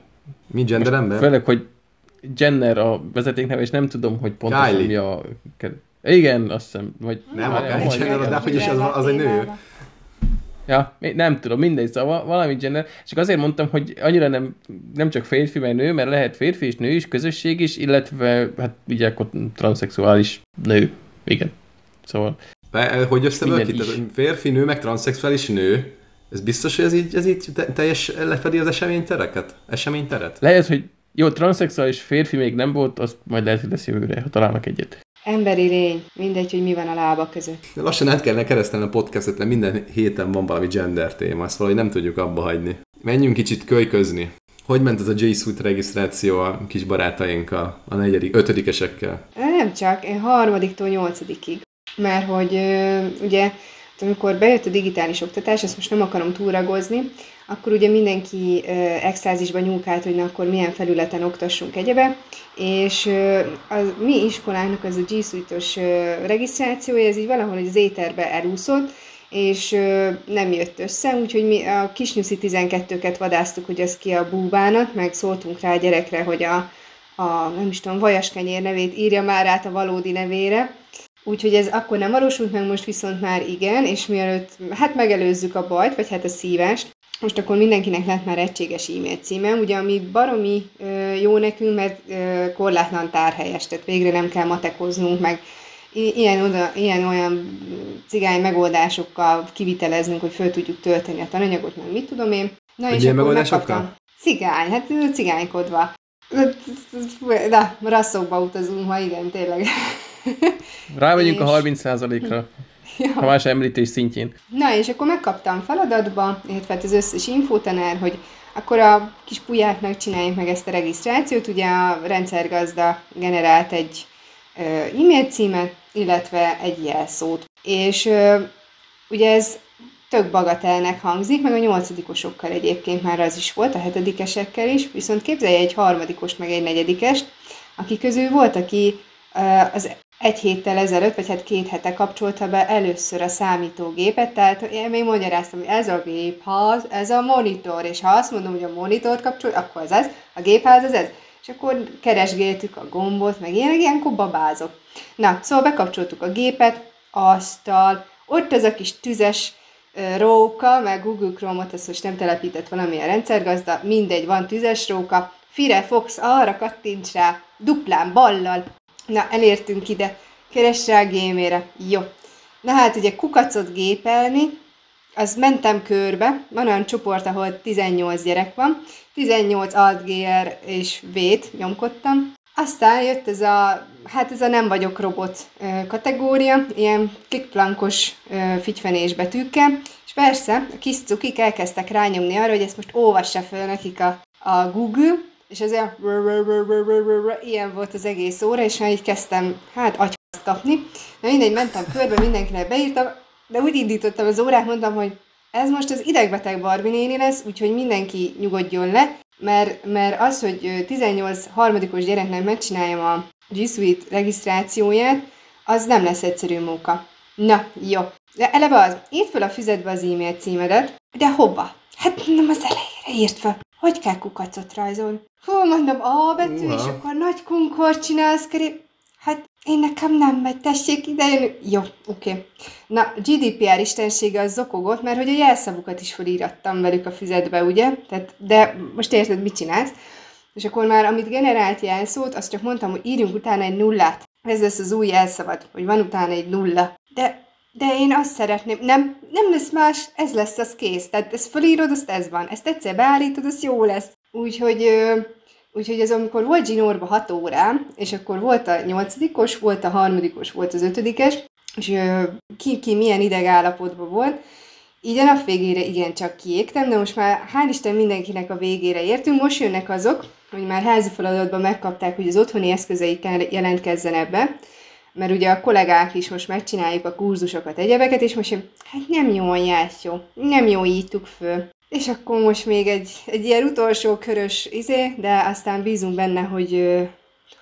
Mi gender ember? Főleg, hogy Jenner a vezetékneve, és nem tudom, hogy pontosan mi a... Igen, azt hiszem, vagy... Nem, a Kylie Jenner, de hogy is az, az egy nő. Ja, nem tudom, mindegy, szóval valami Jenner. Csak azért mondtam, hogy annyira nem, nem csak férfi, vagy nő, mert lehet férfi és nő is, közösség is, illetve hát ugye akkor transzexuális nő. Igen. Szóval... De, hogy összevölkít? Férfi, nő, meg transzexuális nő. Ez biztos, hogy ez így, ez így teljes lefedi az eseménytereket? Eseményteret? Lehet, hogy jó, transzexuális férfi még nem volt, azt majd lehet, hogy lesz jövőre, ha találnak egyet. Emberi lény, mindegy, hogy mi van a lába között. De lassan át kellene keresztelni a podcastet, mert minden héten van valami gender téma, ezt valahogy nem tudjuk abba hagyni. Menjünk kicsit kölyközni. Hogy ment ez a J Suite regisztráció a kis barátainkkal, a negyedik, ötödikesekkel? Nem csak, én harmadiktól nyolcadikig. Mert hogy ugye, amikor bejött a digitális oktatás, ezt most nem akarom túragozni, akkor ugye mindenki extázisban nyúlkált, hogy na, akkor milyen felületen oktassunk egyebe, és a mi iskolának az a G Suite-os regisztrációja, ez így valahol az éterbe elúszott, és nem jött össze, úgyhogy mi a kisnyuszi 12-ket vadáztuk, hogy az ki a búbánat, meg szóltunk rá a gyerekre, hogy a, a nem is tudom, vajaskenyér nevét írja már át a valódi nevére, Úgyhogy ez akkor nem valósult meg, most viszont már igen, és mielőtt hát megelőzzük a bajt, vagy hát a szívást, most akkor mindenkinek lett már egységes e-mail címe, ugye ami baromi jó nekünk, mert korlátlan tárhelyes, tehát végre nem kell matekoznunk, meg ilyen, oda, ilyen olyan cigány megoldásokkal kiviteleznünk, hogy föl tudjuk tölteni a tananyagot, meg mit tudom én. Na, hogy és ilyen megoldásokkal? Cigány, hát cigánykodva. Na, rasszokba utazunk ma, igen, tényleg. Rávegyünk (laughs) és... a 30%-ra. Ja. A más említés szintjén. Na, és akkor megkaptam feladatba, illetve hát az összes infotanár, hogy akkor a kis pulyáknak csináljuk meg ezt a regisztrációt. Ugye a rendszergazda generált egy e-mail címet, illetve egy jelszót. És ugye ez tök bagatelnek hangzik, meg a nyolcadikosokkal egyébként már az is volt, a hetedikesekkel is, viszont képzelje egy harmadikos, meg egy negyedikest, aki közül volt, aki az egy héttel ezelőtt, vagy hát két hete kapcsolta be először a számítógépet, tehát én még magyaráztam, hogy ez a gépház, ez a monitor, és ha azt mondom, hogy a monitort kapcsol, akkor az ez, a gépház az ez. És akkor keresgéltük a gombot, meg ilyenek, ilyenkor babázok. Na, szóval bekapcsoltuk a gépet, asztal, ott az a kis tüzes róka, meg Google Chrome-ot, ezt most nem telepített valamilyen rendszergazda, mindegy, van tüzes róka, Fire Fox, arra kattints rá, duplán, ballal, Na, elértünk ide. Keres rá a gémére. Jó. Na hát ugye kukacot gépelni, az mentem körbe, van olyan csoport, ahol 18 gyerek van, 18 alt-gr és V-t nyomkodtam, aztán jött ez a, hát ez a nem vagyok robot kategória, ilyen klikplankos figyfenés betűkkel, és persze a kis cukik elkezdtek rányomni arra, hogy ezt most olvassa fel nekik a, a Google, és ez olyan ilyen volt az egész óra, és már így kezdtem, hát agyfaszt kapni. Na mindegy, mentem körbe, mindenkinek beírtam, de úgy indítottam az órát, mondtam, hogy ez most az idegbeteg Barbie néni lesz, úgyhogy mindenki nyugodjon le, mert, mert az, hogy 18 harmadikos gyereknek megcsináljam a G Suite regisztrációját, az nem lesz egyszerű munka. Na, jó. De eleve az, írd fel a füzetbe az e-mail címedet, de hova? Hát nem az elejére írt fel. Hogy kell kukacot rajzolni? Hú, mondom, A betű, uh-huh. és akkor nagy kunkor csinálsz köré. Hát én nekem nem megy, tessék ide jönni. Jó, oké. Okay. Na, GDPR istensége az zokogott, mert hogy a jelszavukat is felírattam velük a füzetbe, ugye? Tehát, de most érted, mit csinálsz? És akkor már, amit generált jelszót, azt csak mondtam, hogy írjunk utána egy nullát. Ez lesz az új jelszavad, hogy van utána egy nulla. De, de én azt szeretném, nem, nem lesz más, ez lesz, az kész. Tehát ezt felírod, azt ez van. Ezt egyszer beállítod, az jó lesz. Úgyhogy, úgyhogy ez amikor volt Ginorba 6 órám, és akkor volt a nyolcadikos, volt a harmadikos, volt az ötödikes, és ki, ki milyen idegállapotban volt, így a nap végére igencsak kiégtem, de most már hál' Isten mindenkinek a végére értünk. Most jönnek azok, hogy már házi feladatban megkapták, hogy az otthoni eszközeikkel jelentkezzenek be, mert ugye a kollégák is most megcsináljuk a kurzusokat, egyebeket, és most hát nem jó a jó, nem jó írtuk föl. És akkor most még egy, egy ilyen utolsó körös izé, de aztán bízunk benne, hogy,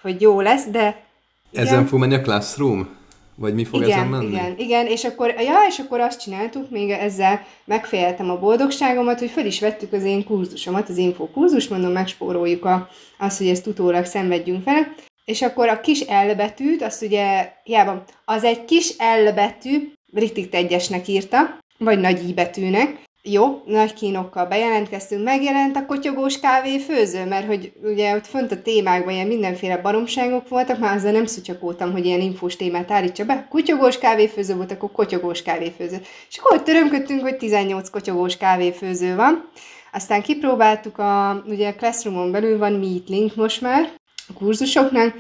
hogy jó lesz, de... Igen. Ezen fog menni a Classroom? Vagy mi fog igen, ezen menni? Igen, igen, és akkor, ja, és akkor azt csináltuk, még ezzel megfejeltem a boldogságomat, hogy fel is vettük az én kurzusomat, az info kurzus, mondom, megspóroljuk a, azt, hogy ezt utólag szenvedjünk fel, és akkor a kis L betűt, azt ugye, hiába, az egy kis L betű, Ritik egyesnek írta, vagy nagy I betűnek, jó, nagy kínokkal bejelentkeztünk, megjelent a kotyogós kávé főző, mert hogy ugye ott fönt a témákban ilyen mindenféle baromságok voltak, már azzal nem szutyakoltam, hogy ilyen infós témát állítsa be. Kotyogós kávéfőző volt, akkor kotyogós kávéfőző. És akkor ott törömködtünk, hogy 18 kotyogós kávéfőző van. Aztán kipróbáltuk, a, ugye a Classroomon belül van Meetlink most már, a kurzusoknál,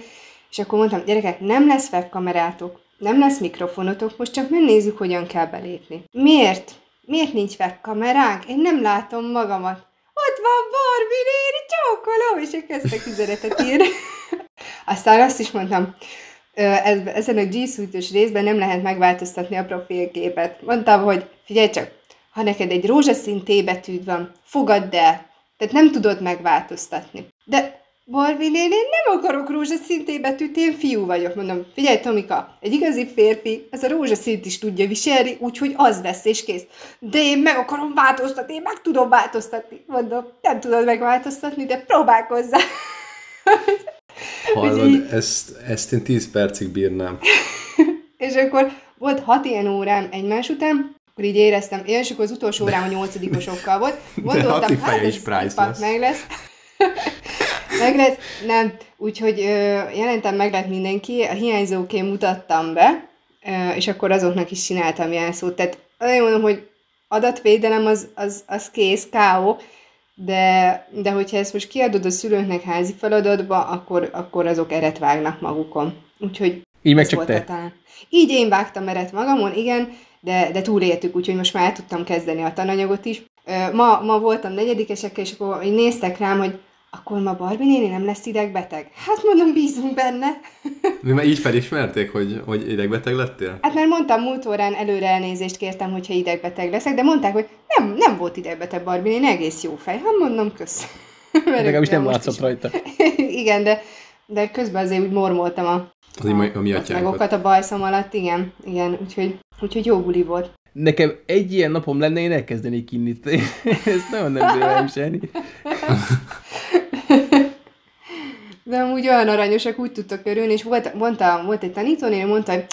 és akkor mondtam, gyerekek, nem lesz webkamerátok, nem lesz mikrofonotok, most csak megnézzük, hogyan kell belépni. Miért? Miért nincs webkameránk? Én nem látom magamat. Ott van Barbie néni, csókolom, és elkezdtek üzenetet írni. (laughs) Aztán azt is mondtam, ezen a G részben nem lehet megváltoztatni a profilképet. Mondtam, hogy figyelj csak, ha neked egy rózsaszín T betűd van, fogadd el. Tehát nem tudod megváltoztatni. De Barbie néni, én nem akarok rózsaszín betűt, én fiú vagyok. Mondom, figyelj Tomika, egy igazi férfi, ez a rózsaszint is tudja viselni, úgyhogy az lesz, és kész. De én meg akarom változtatni, én meg tudom változtatni. Mondom, nem tudod megváltoztatni, de próbálkozzá. Hallod, így... ezt, ezt én 10 percig bírnám. (laughs) és akkor volt hat ilyen órám egymás után, akkor így éreztem, én és akkor az utolsó órám a nyolcadikosokkal volt. (laughs) Gondoltam, hát ez priceless. meg lesz. (laughs) meg lesz, nem. Úgyhogy jelentem meg lett mindenki, a hiányzóként mutattam be, és akkor azoknak is csináltam jelszót. Tehát azért mondom, hogy adatvédelem az, az, az kész, káó, de, de hogyha ezt most kiadod a szülőknek házi feladatba, akkor, akkor azok eret vágnak magukon. Úgyhogy így meg csak te. Talán. Így én vágtam eret magamon, igen, de, de túléltük, úgyhogy most már el tudtam kezdeni a tananyagot is. Ma, ma voltam negyedikesekkel, és akkor így néztek rám, hogy akkor ma Barbie néni nem lesz idegbeteg? Hát mondom, bízunk benne. Mi már így felismerték, hogy, hogy idegbeteg lettél? Hát mert mondtam múlt órán, előre elnézést kértem, hogyha idegbeteg leszek, de mondták, hogy nem, nem volt idegbeteg Barbie néni, egész jó fej. Hát mondom, kösz. Legalábbis nem látszott rajta. (laughs) igen, de, de közben azért úgy mormoltam a, az a, a, mi a, a bajszom alatt, igen, igen, úgyhogy, úgyhogy jó buli volt. Nekem egy ilyen napom lenne, én elkezdenék inni. (laughs) Ezt nagyon nem bírem (laughs) De amúgy olyan aranyosak, úgy tudtak örülni, és volt, mondta, volt egy tanítónél, mondta, hogy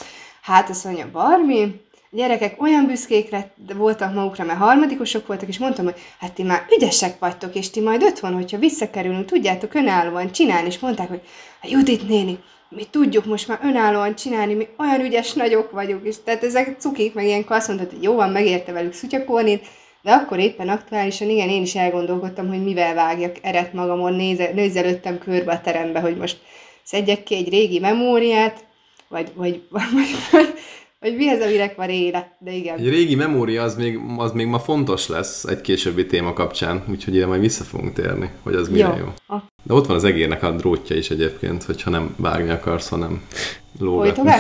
hát azt mondja, Barmi, gyerekek olyan büszkék lett, voltak magukra, mert harmadikosok voltak, és mondtam, hogy hát ti már ügyesek vagytok, és ti majd otthon, hogyha visszakerülünk, tudjátok önállóan csinálni, és mondták, hogy a Judit néni, mi tudjuk most már önállóan csinálni, mi olyan ügyes nagyok vagyunk, és tehát ezek cukik, meg ilyenkor azt mondtad, hogy jó van, megérte velük szutyakornit, de akkor éppen aktuálisan, igen, én is elgondolkodtam, hogy mivel vágjak eret magamon, néze, nézelődtem körbe a terembe, hogy most szedjek ki egy régi memóriát, vagy, vagy, vagy, vagy, vagy mi az, aminek van éle, de igen. Egy régi memória az még, az még ma fontos lesz egy későbbi téma kapcsán, úgyhogy ide majd vissza fogunk térni, hogy az milyen jó. jó. De ott van az egérnek a drótja is egyébként, hogyha nem vágni akarsz, hanem lógatni.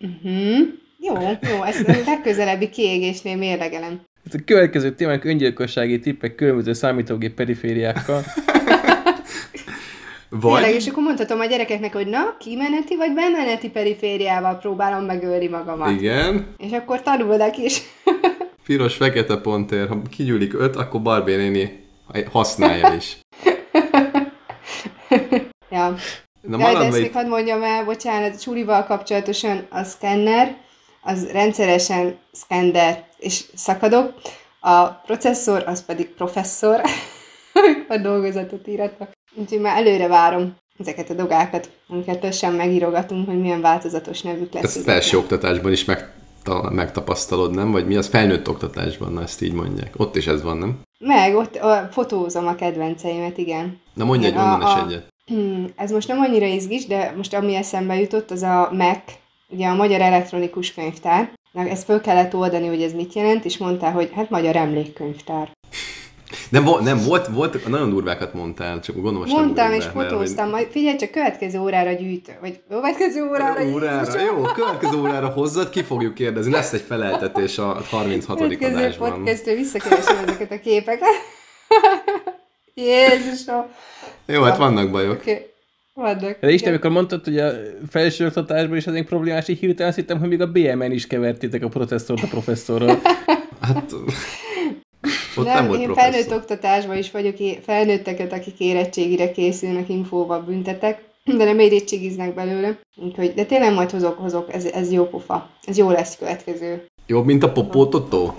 Uh-huh. Jó, jó, ezt a legközelebbi kiégésnél mérlegelem. Ez a következő témánk öngyilkossági tippek különböző számítógép perifériákkal. (laughs) Vagy... Tényleg, és akkor mondhatom a gyerekeknek, hogy na, kimeneti vagy bemeneti perifériával próbálom megölni magamat. Igen. És akkor tanulnak is. (laughs) Piros-fekete pontér, ha kigyűlik öt, akkor Barbie néni használja is. (laughs) ja. Na, Jaj, de ezt még hadd mondjam el, bocsánat, Csurival kapcsolatosan a szkenner, az rendszeresen szkender és szakadok, a processzor az pedig professzor, (laughs) a dolgozatot íratnak. Úgyhogy már előre várom ezeket a dogákat, amiket sem megírogatunk, hogy milyen változatos nevük lesz. Ezt felső oktatásban is meg, megtapasztalod, nem? Vagy mi az felnőtt oktatásban, na ezt így mondják. Ott is ez van, nem? Meg, ott a, fotózom a kedvenceimet, igen. Na mondj egy onnan a, egyet. Hmm, ez most nem annyira izgis, de most ami eszembe jutott, az a MAC, ugye a Magyar Elektronikus Könyvtár. Na, ezt föl kellett oldani, hogy ez mit jelent, és mondta, hogy hát Magyar Emlékkönyvtár. Nem, nem volt, volt, nagyon durvákat mondtál, csak gondolom, Mondtam és fotóztam, majd figyelj, csak következő órára gyűjt, vagy következő órára Órára, jó, következő órára hozzad, ki fogjuk kérdezni, lesz egy feleltetés a 36. következő adásban. Következő visszakeresem ezeket a képeket. (laughs) Jézusom! Jó, hát vannak bajok. Okay. Vannak. De Isten, amikor mondtad, hogy a felsőoktatásban is az én problémás, így hirtelen azt hittem, hogy még a BMN is kevertétek a processzort a professzorral. hát ott nem, nem volt én professzor. felnőtt oktatásban is vagyok, felnőtteket, akik érettségire készülnek, infóval büntetek, de nem érettségiznek belőle. Úgyhogy, de tényleg majd hozok, hozok, ez, ez jó pofa. Ez jó lesz következő. Jobb, mint a popótotó?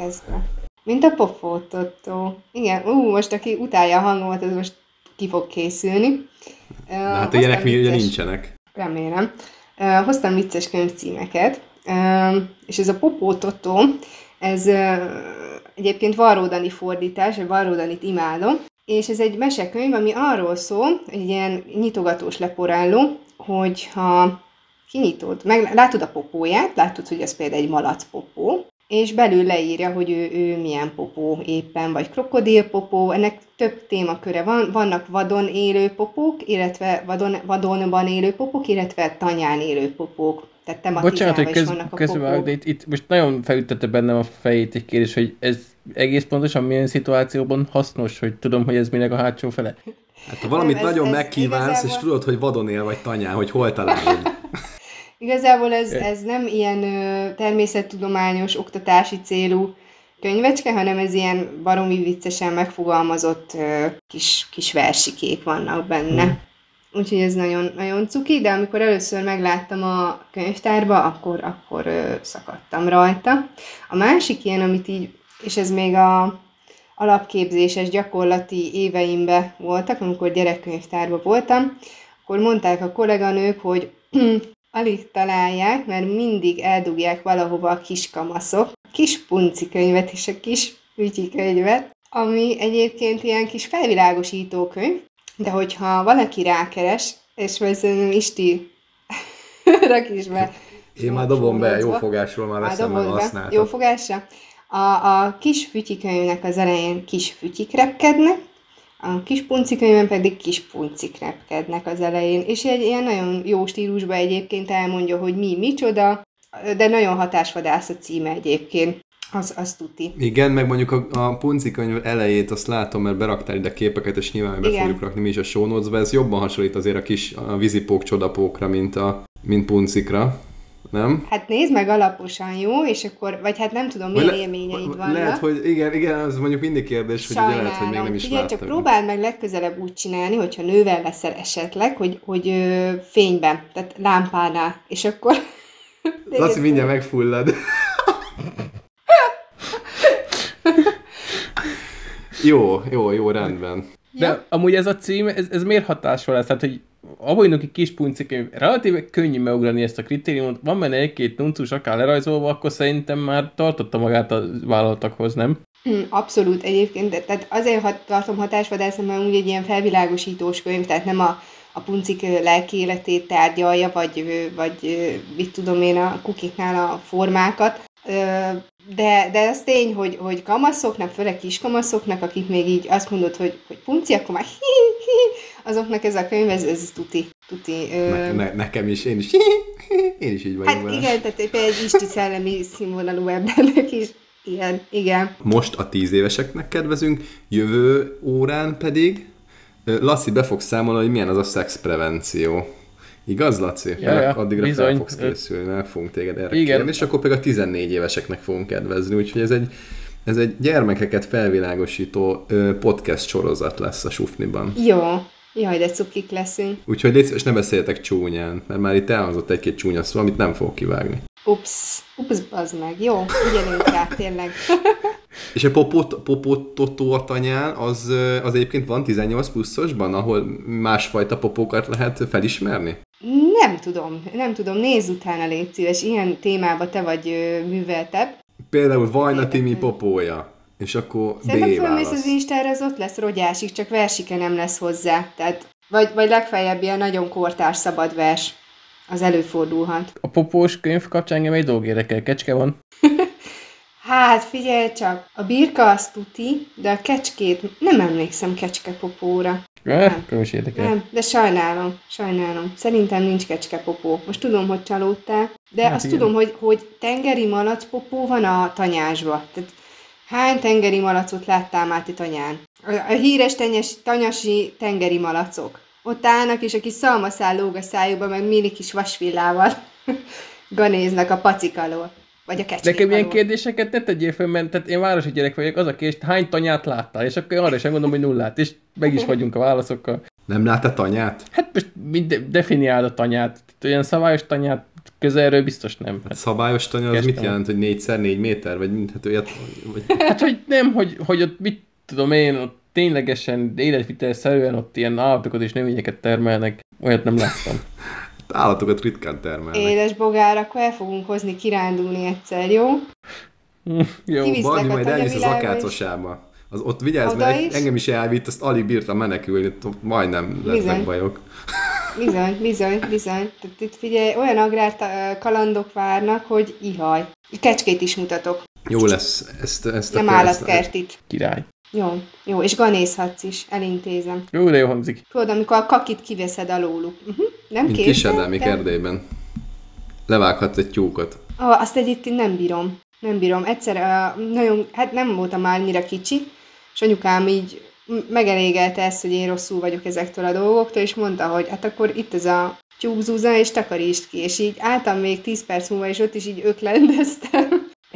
Mint a popótotó. Igen, ú, most aki utálja a hangomat, ez most ki fog készülni. De hát uh, ilyenek mi ugye nincsenek. Remélem. Uh, hoztam vicces könyvcímeket, uh, és ez a popótotó, ez uh, egyébként Varródani fordítás, vagy Varródanit imádom, és ez egy mesekönyv, ami arról szól, egy ilyen nyitogatós leporáló, hogyha kinyitod, meg látod a popóját, látod, hogy ez például egy malac popó, és belül leírja, hogy ő, ő milyen popó éppen, vagy krokodilpopó, ennek több témaköre van, vannak vadon élő popók, illetve vadon, vadonban élő popók, illetve tanyán élő popók. Tehát tematizálva Bocsánat, hogy köz, közben, de itt, itt, most nagyon felüttette bennem a fejét egy kérdés, hogy ez egész pontosan milyen szituációban hasznos, hogy tudom, hogy ez minek a hátsó fele. Hát ha valamit nem, ez, nagyon ez megkívánsz, igazából... és tudod, hogy vadon él vagy tanyán, hogy hol találod. Igazából ez, ez nem ilyen ö, természettudományos, oktatási célú könyvecske, hanem ez ilyen baromi viccesen megfogalmazott ö, kis, kis versikék vannak benne. Hmm. úgyhogy ez nagyon, nagyon cuki, de amikor először megláttam a könyvtárba, akkor, akkor ö, szakadtam rajta. A másik ilyen, amit így, és ez még a alapképzéses gyakorlati éveimbe voltak, amikor gyerekkönyvtárba voltam, akkor mondták a kolléganők, hogy alig találják, mert mindig eldugják valahova a kis kamaszok, a kis punci könyvet és a kis ügyi könyvet, ami egyébként ilyen kis felvilágosító könyv, de hogyha valaki rákeres, és majd szerintem Isti (laughs) rak is be. Én már dobom be, jó fogásról már veszem meg használtat. Jó fogásra? A, a kis fütyikönyvnek az elején kis fütyik repkednek, a kis puncikönyvben pedig kis puncik repkednek az elején, és egy ilyen nagyon jó stílusban egyébként elmondja, hogy mi micsoda, de nagyon hatásvadász a címe egyébként. Az, az tuti. Igen, meg mondjuk a, a punci könyv elejét azt látom, mert beraktál ide képeket, és nyilván be Igen. fogjuk rakni mi is a show notes ez jobban hasonlít azért a kis a vízipók csodapókra, mint a mint puncikra, nem? Hát nézd meg alaposan, jó? És akkor, vagy hát nem tudom, milyen le- élményeid vannak. Lehet, hogy igen, igen, az mondjuk mindig kérdés, hogy ugye lehet, hogy még nem is Figyelj, csak láttam. próbáld meg legközelebb úgy csinálni, hogyha nővel leszel esetleg, hogy, hogy ö, fényben, tehát lámpánál, és akkor... (laughs) Laci mindjárt megfullad. (laughs) jó, jó, jó, rendben. De Ja. amúgy ez a cím, ez, ez miért hatással lesz? Tehát, hogy egy kis puncikönyv, relatíve könnyű megugrani ezt a kritériumot, van benne egy-két nuncus akár lerajzolva, akkor szerintem már tartotta magát a vállalatokhoz, nem? Hm, Abszolút egyébként, tehát azért hat, tartom hatásvadásznak, mert úgy egy ilyen felvilágosítós könyv, tehát nem a, a puncik lelki életét tárgyalja, vagy, vagy mit tudom én, a kukiknál a formákat, de, de az tény, hogy, hogy kamaszoknak, főleg kiskamaszoknak, akik még így azt mondod, hogy, hogy punci, akkor már hi, hi, azoknak ez a könyv, ez, ez tuti. tuti ö, Ne, ne, nekem is, én is, én is így vagyok hát vele. igen, tehát például egy isti szellemi színvonalú embernek is ilyen, igen. Most a tíz éveseknek kedvezünk, jövő órán pedig Laci be fog számolni, hogy milyen az a szexprevenció. Igaz, Laci? Ja, ja, Addigra fel bizony. fogsz készülni, meg fogunk téged erre Igen. kérni, és akkor pedig a 14 éveseknek fogunk kedvezni, úgyhogy ez egy, ez egy gyermekeket felvilágosító podcast sorozat lesz a Sufniban. Jó, jaj, de cukik leszünk. Úgyhogy légy szíves, ne beszéljetek csúnyán, mert már itt elhangzott egy-két csúnya szó, amit nem fogok kivágni. Ups, ups, bazd meg. Jó, ügyelünk rá, tényleg. (laughs) És a popot, popototó a tanyán, az, az egyébként van 18 pluszosban, ahol másfajta popókat lehet felismerni? Nem tudom, nem tudom, nézz utána, légy szíves, ilyen témába te vagy ö, műveltebb. Például Vajna Timi popója, és akkor Szerintem B fölmész az Instára, az ott lesz rogyásig, csak versike nem lesz hozzá. Tehát, vagy, vagy legfeljebb ilyen nagyon kortárs szabad vers. Az előfordulhat. A popós könyv kapcsán engem egy dolog érdekel, kecske van. (laughs) Hát figyelj csak, a birka az tuti, de a kecskét nem emlékszem kecskepopóra. Eh, könyv is érdekel. Nem, de sajnálom, sajnálom. Szerintem nincs kecskepopó. Most tudom, hogy csalódtál, de Hát azt igen. tudom, hogy, hogy tengeri malacpopó van a tanyásba. Tehát hány tengeri malacot láttál már ti tanyán? A, a híres tenyes, tanyasi tengeri malacok. Ott állnak, és a kis szalmaszál lóg a szájukba, meg mini kis vasvillával (laughs) ganéznek a pacik alól. Vagy a kecskék Nekem ilyen alól. kérdéseket ne tegyél fel, mert tehát én városi gyerek vagyok, az a kérdés, hány tanyát láttál, és akkor én arra sem mondom, hogy nullát, és meg is vagyunk a válaszokkal. Nem látta tanyát? Hát most mind definiáld a tanyát. Olyan szabályos tanyát közelről biztos nem. Hát, Szabályos tanya az mit jelent, hogy 4 x 4 méter? Vagy mint, hát olyat, vagy... hát hogy nem, hogy, hogy ott mit tudom én, ott ténylegesen életvitelszerűen ott ilyen állatokat és növényeket termelnek. Olyat nem láttam. Állatokat ritkán termelnek. Édes bogár, akkor el fogunk hozni kirándulni egyszer, jó? Hm, Jó. Kivisz- Baldi viszlek a majd elvisz az akácosába. Az, ott vigyázz, Oda mert is? engem is elvitt, azt alig bírtam menekülni, majdnem Bizony. bajok. Bizony, bizony, bizony. Tehát itt figyelj, olyan agrár kalandok várnak, hogy ihaj. Kecskét is mutatok, Jó lesz, ezt, ezt nem akkor ezt- állatkertit. Király. Jó, jó, és ganészhatsz is, elintézem. Jó, de jó hangzik. Tudod, amikor a kakit kiveszed alóluk. Uh-huh. Nem Mint kisedelmi de- Erdélyben. Levághatsz egy tyúkot. Ah, azt egyébként nem bírom. Nem bírom. Egyszer uh, nagyon, hát nem voltam már annyira kicsi, és anyukám így megelégelte ezt, hogy én rosszul vagyok ezektől a dolgoktól, és mondta, hogy hát akkor itt ez a tyúkzúza, és takarítsd ki. És így álltam még 10 perc múlva, és ott is így öklendeztem,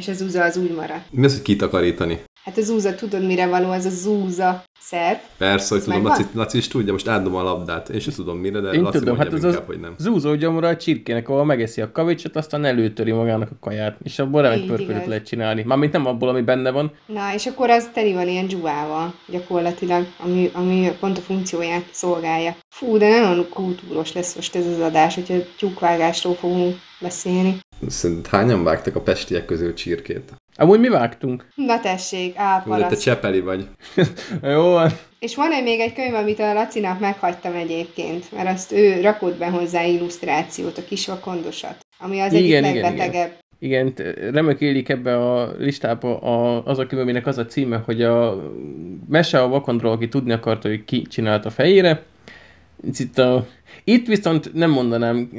és az úza az úgy maradt. Mi az, hogy kitakarítani? Hát a zúza, tudod mire való, az a zúza szerv. Persze, hogy Ez tudom? Laci, Laci is tudja, most átdom a labdát. Én sem tudom mire, de Én Laci tudom, hát az inkább, az hogy nem. zúzó gyomra a csirkének, ahol megeszi a kavicsot, aztán előtöri magának a kaját, és abból remek igaz. lehet csinálni. Mármint nem abból, ami benne van. Na, és akkor az teli van ilyen dzsúával gyakorlatilag, ami, ami pont a funkcióját szolgálja. Fú, de nagyon kultúros lesz most ez az adás, hogyha tyúkvágásról fogunk beszélni. Szerinted hányan vágtak a pestiek közül csirkét? Amúgy mi vágtunk. Na tessék, Jó, de te álparaszt. csepeli vagy. (laughs) Jó van. És van egy még egy könyv, amit a Lacinak meghagytam egyébként, mert azt ő rakott be hozzá illusztrációt, a kisvakondosat, ami az egyik Igen, igen, legbetegebb. Igen, t- remek élik ebbe a listába a, az a könyv, aminek az a címe, hogy a mese a vakondról, aki tudni akarta, hogy ki csinálta fejére. Itt, a, itt viszont nem mondanám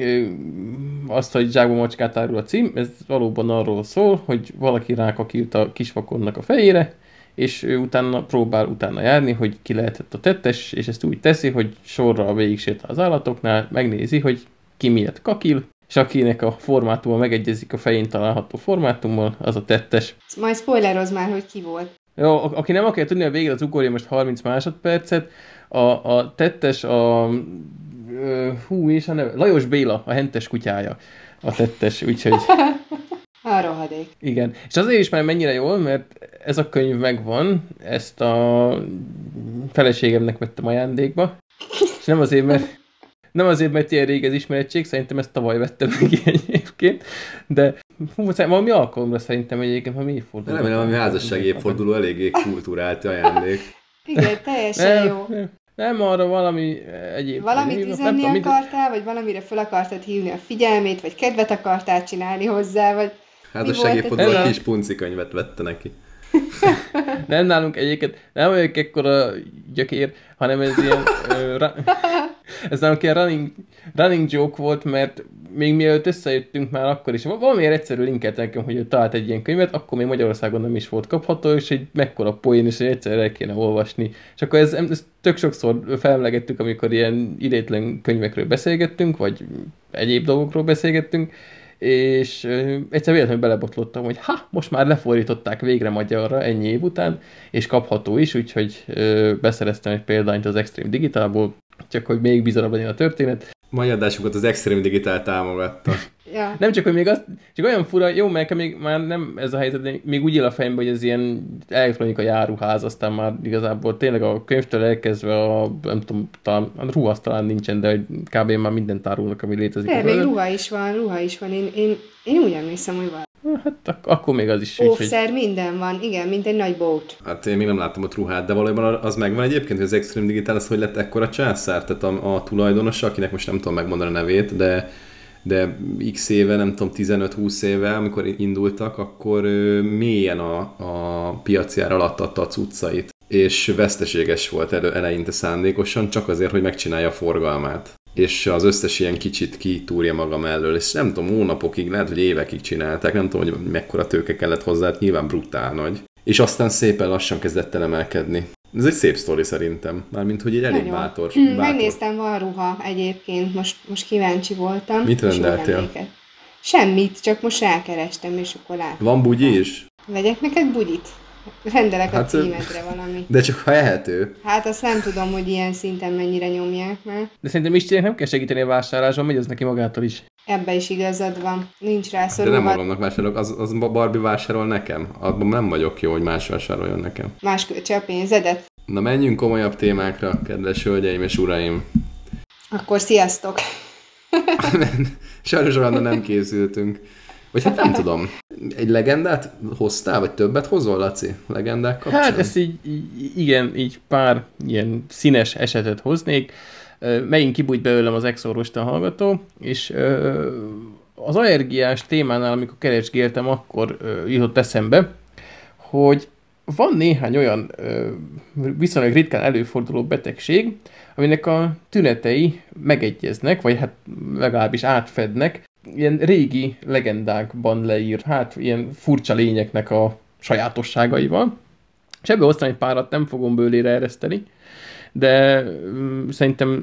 azt, hogy zsákba macskát árul a cím, ez valóban arról szól, hogy valaki rákakírt a kisvakonnak a fejére, és ő utána próbál utána járni, hogy ki lehetett a tettes, és ezt úgy teszi, hogy sorra végig sétál az állatoknál, megnézi, hogy ki miért kakil, és akinek a formátuma megegyezik a fején található formátummal, az a tettes. Majd spoileroz már, hogy ki volt. Jó, aki nem akarja tudni a végre, az ugorja most 30 másodpercet. A, a tettes, a... Hú, mi is a neve? Lajos Béla, a hentes kutyája. A tettes, úgyhogy (laughs) A rohadék. igen. És azért is már mennyire jól, mert ez a könyv megvan, ezt a feleségemnek vettem ajándékba. És nem azért, mert nem azért, mert ilyen rég ez ismerettség, szerintem ezt tavaly vettem meg egyébként, de hú, valami alkalomra szerintem egyébként, ha mi De fordul. remélem, ami házassági évforduló eléggé kultúrált ajándék. Igen, teljesen Nem, jó. nem, nem arra valami egyéb. Valamit nem üzenni tudom, mit- akartál, vagy valamire fel akartad hívni a figyelmét, vagy kedvet akartál csinálni hozzá, vagy volt a cél? kis punci könyvet vette neki. (laughs) Nem nálunk egyébként, nem vagyok ekkora gyökér, hanem ez ilyen, ö, ra, (laughs) ez nálunk ilyen running, running joke volt, mert még mielőtt összejöttünk már akkor is, valamiért egyszerű linkelt nekem, hogy ő talált egy ilyen könyvet, akkor még Magyarországon nem is volt kapható, és egy mekkora poén, és hogy egyszer el kéne olvasni. És akkor ez, ez tök sokszor felmlegettük, amikor ilyen idétlen könyvekről beszélgettünk, vagy egyéb dolgokról beszélgettünk, és egyszer véletlenül belebotlottam, hogy ha, most már lefordították végre magyarra ennyi év után, és kapható is, úgyhogy ö, beszereztem egy példányt az Extreme Digitalból, csak hogy még bizarabb legyen a történet. Mai adásunkat az Extreme Digital támogatta. Ja. Nem csak, hogy még azt, csak olyan fura, jó, mert még már nem ez a helyzet, de még úgy él a fejembe, hogy ez ilyen elektronikai járuház, aztán már igazából tényleg a könyvtől elkezdve a, nem tudom, talán, a ruha az talán nincsen, de hogy kb. már mindent árulnak, ami létezik. De, még ruha is van, ruha is van. Én, én, én úgy emlékszem, hogy van. Hát ak- akkor még az is. Óvszer, minden van. Igen, mint egy nagy bót. Hát én még nem láttam ott ruhát, de valójában az megvan egyébként, hogy az Extreme Digital az hogy lett ekkora császár, tehát a, a tulajdonosa, akinek most nem tudom megmondani a nevét, de de x éve, nem tudom, 15-20 éve, amikor indultak, akkor mélyen a, a piacjár alatt adta a cuccait, és veszteséges volt elő, eleinte szándékosan, csak azért, hogy megcsinálja a forgalmát és az összes ilyen kicsit kitúrja maga mellől, és nem tudom, hónapokig, lehet, hogy évekig csinálták, nem tudom, hogy mekkora tőke kellett hozzá, hát nyilván brutál nagy. És aztán szépen lassan kezdett el emelkedni. Ez egy szép sztori szerintem, mármint, hogy egy elég Nagyon. bátor, Hm, bátor. Megnéztem, van ruha egyébként, most, most kíváncsi voltam. Mit rendeltél? Semmit, csak most rákerestem, és akkor láttam. Van bugyi is? Vegyek neked bugyit? Rendelek Hát, a címedre valami. De csak ha ehető. Hát azt nem tudom, hogy ilyen szinten mennyire nyomják már. De szerintem Istinek nem kell segíteni a vásárlásban, megy az neki magától is. Ebbe is igazad van. Nincs rá De nem szorulva. magamnak vásárolok, az, az Barbie vásárol nekem. Abban nem vagyok jó, hogy más vásároljon nekem. Más költse a pénzedet. Na menjünk komolyabb témákra, kedves hölgyeim és uraim. Akkor sziasztok! (laughs) Sajnos arra nem készültünk. Vagy hát nem (laughs) tudom. Egy legendát hoztál, vagy többet hozol, Laci? Legendák kapcsán? Hát ezt így, igen, így pár ilyen színes esetet hoznék. Megint kibújt belőlem az exorosta hallgató, és az allergiás témánál, amikor keresgéltem, akkor jutott eszembe, hogy van néhány olyan viszonylag ritkán előforduló betegség, aminek a tünetei megegyeznek, vagy hát legalábbis átfednek ilyen régi legendákban leírt, hát ilyen furcsa lényeknek a sajátosságaival. És ebből hoztam egy párat, nem fogom bőlére ereszteni, de mm, szerintem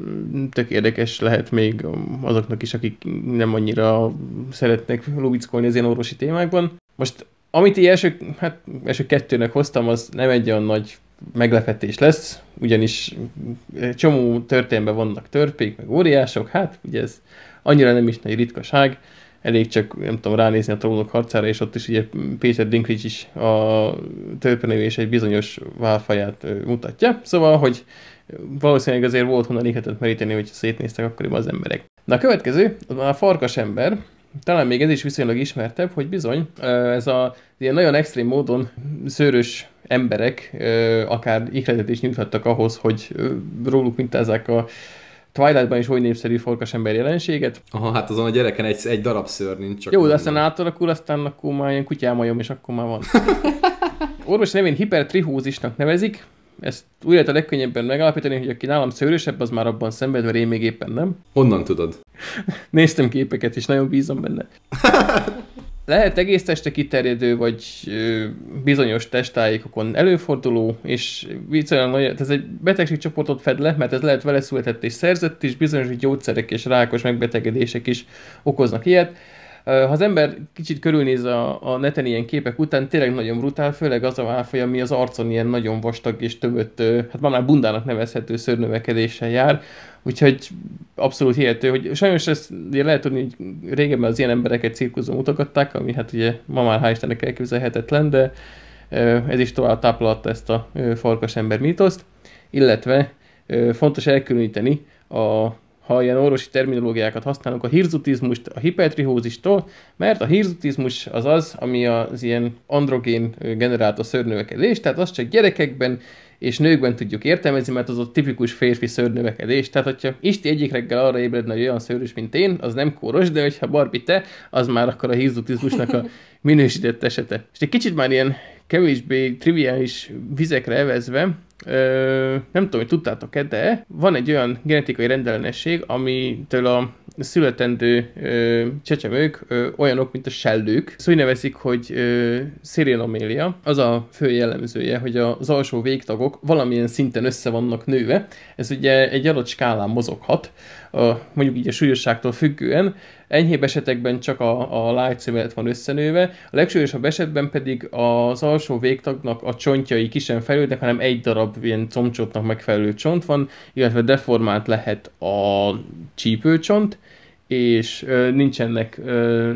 tök érdekes lehet még azoknak is, akik nem annyira szeretnek lubickolni az ilyen orvosi témákban. Most amit így első, hát első kettőnek hoztam, az nem egy olyan nagy meglepetés lesz, ugyanis csomó történetben vannak törpék, meg óriások, hát ugye ez annyira nem is nagy ritkaság, elég csak, nem tudom, ránézni a trónok harcára, és ott is ugye Péter Dinklage is a törpenő és egy bizonyos válfaját mutatja. Szóval, hogy valószínűleg azért volt honnan lehetett meríteni, hogy szétnéztek akkoriban az emberek. Na a következő, a farkas ember, talán még ez is viszonylag ismertebb, hogy bizony ez a ilyen nagyon extrém módon szőrös emberek akár ihletet is nyújthattak ahhoz, hogy róluk mintázzák a Twilightban is oly népszerű farkasember jelenséget. Aha, hát azon a gyereken egy, egy darab szőr nincs. Csak Jó, de aztán átalakul, aztán akkor már ilyen kutyámajom, és akkor már van. (laughs) Orvos nevén hipertrihózisnak nevezik, ezt úgy lehet a legkönnyebben megállapítani, hogy aki nálam szőrösebb, az már abban szenved, mert én még éppen nem. Honnan tudod? (laughs) Néztem képeket, és nagyon bízom benne. (laughs) Lehet egész teste kiterjedő, vagy ö, bizonyos testájékokon előforduló, és viszonylag nagy, ez egy betegségcsoportot fed le, mert ez lehet vele született és szerzett is, bizonyos gyógyszerek és rákos megbetegedések is okoznak ilyet. Ha az ember kicsit körülnéz a, a neten ilyen képek után, tényleg nagyon brutál, főleg az a válfaj, ami az arcon ilyen nagyon vastag és többött, hát már bundának nevezhető szörnövekedéssel jár, úgyhogy abszolút hihető, hogy sajnos ezt ugye lehet tudni, hogy régebben az ilyen embereket cirkuszon mutogatták, ami hát ugye ma már hál' Istennek elképzelhetetlen, de ez is tovább táplálta ezt a farkas ember mítoszt, illetve fontos elkülöníteni a ha ilyen orvosi terminológiákat használunk, a hirzutizmust a hipertrihózistól, mert a hirzutizmus az az, ami az ilyen androgén generált a szörnövekedés, tehát az csak gyerekekben és nőkben tudjuk értelmezni, mert az a tipikus férfi szörnövekedés. Tehát, hogyha Isti egyik reggel arra ébredne, hogy olyan szőrös, mint én, az nem kóros, de hogyha Barbie te, az már akkor a hirzutizmusnak a (laughs) minősített esete. És egy kicsit már ilyen kevésbé triviális vizekre evezve, Ö, nem tudom, hogy tudtátok-e, de van egy olyan genetikai rendellenesség, amitől a születendő ö, csecsemők ö, olyanok, mint a sellők. Szóval nevezik, hogy szirinomélia. Az a fő jellemzője, hogy az alsó végtagok valamilyen szinten össze vannak nőve. Ez ugye egy adott skálán mozoghat, a, mondjuk így a súlyosságtól függően, Enyhébb esetekben csak a, a lágyszövelet van összenőve, a legsúlyosabb esetben pedig az alsó végtagnak a csontjai ki sem fejlődnek, hanem egy darab ilyen combcsontnak megfelelő csont van, illetve deformált lehet a csípőcsont, és ö, nincsenek ö,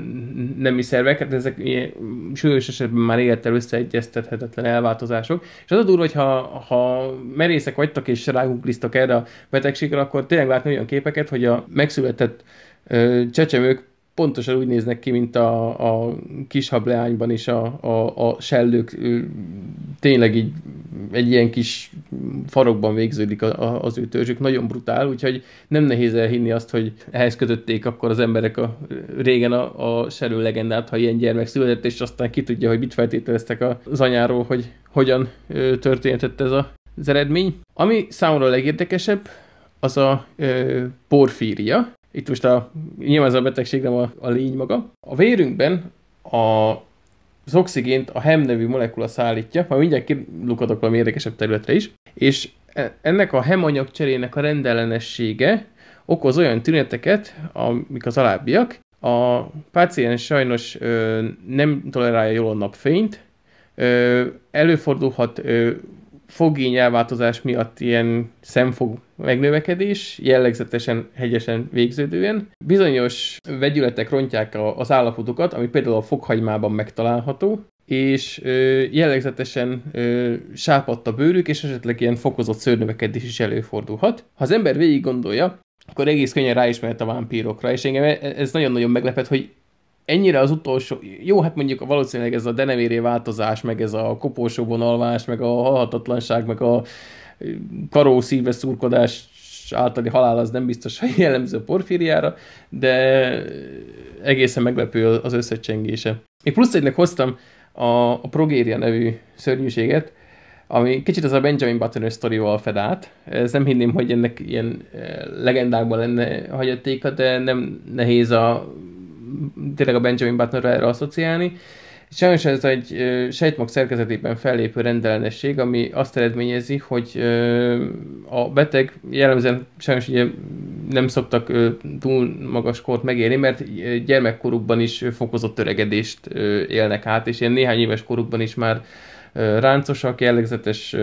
nemi szervek, hát ezek ilyen, súlyos esetben már élettel összeegyeztethetetlen elváltozások. És az a durva, hogy ha, ha merészek vagytok és rágugliztok erre a betegségre, akkor tényleg látni olyan képeket, hogy a megszületett csecsemők pontosan úgy néznek ki, mint a, a kis hableányban is a, a, a sellők tényleg így egy ilyen kis farokban végződik a, a, az ő törzsük, nagyon brutál, úgyhogy nem nehéz elhinni azt, hogy ehhez kötötték akkor az emberek a, régen a, a sellő legendát, ha ilyen gyermek született, és aztán ki tudja, hogy mit feltételeztek az anyáról, hogy hogyan történhetett ez a, az eredmény. Ami számomra a legérdekesebb, az a ö, porfíria, itt most a, nyilván ez a betegség nem a, a lény maga. A vérünkben a, az oxigént a HEM nevű molekula szállítja, majd mindjárt kilukadok valami érdekesebb területre is, és e, ennek a HEM anyagcserének a rendellenessége okoz olyan tüneteket, amik az alábbiak. A páciens sajnos ö, nem tolerálja jól a napfényt, ö, előfordulhat ö, fogény elváltozás miatt ilyen szemfog megnövekedés, jellegzetesen hegyesen végződően. Bizonyos vegyületek rontják az állapotokat, ami például a fokhagymában megtalálható, és ö, jellegzetesen ö, sápadt a bőrük, és esetleg ilyen fokozott szőrnövekedés is előfordulhat. Ha az ember végig gondolja, akkor egész könnyen ráismert a vámpírokra, és engem e-, ez nagyon-nagyon meglepett, hogy ennyire az utolsó, jó, hát mondjuk valószínűleg ez a denevéré változás, meg ez a kopósó vonalvás, meg a halhatatlanság, meg a karó szíve szurkodás általi halál az nem biztos, hogy jellemző porfíriára, de egészen meglepő az összecsengése. Még plusz egynek hoztam a, a Progéria nevű szörnyűséget, ami kicsit az a Benjamin Button sztorival fed át. Ez nem hinném, hogy ennek ilyen legendákban lenne hagyatéka, de nem nehéz a tényleg a Benjamin Buttonra erre asszociálni. Sajnos ez egy sejtmag szerkezetében fellépő rendellenesség, ami azt eredményezi, hogy a beteg jellemzően sajnos ugye nem szoktak túl magas kort megélni, mert gyermekkorukban is fokozott öregedést élnek át, és ilyen néhány éves korukban is már ráncosak, jellegzetes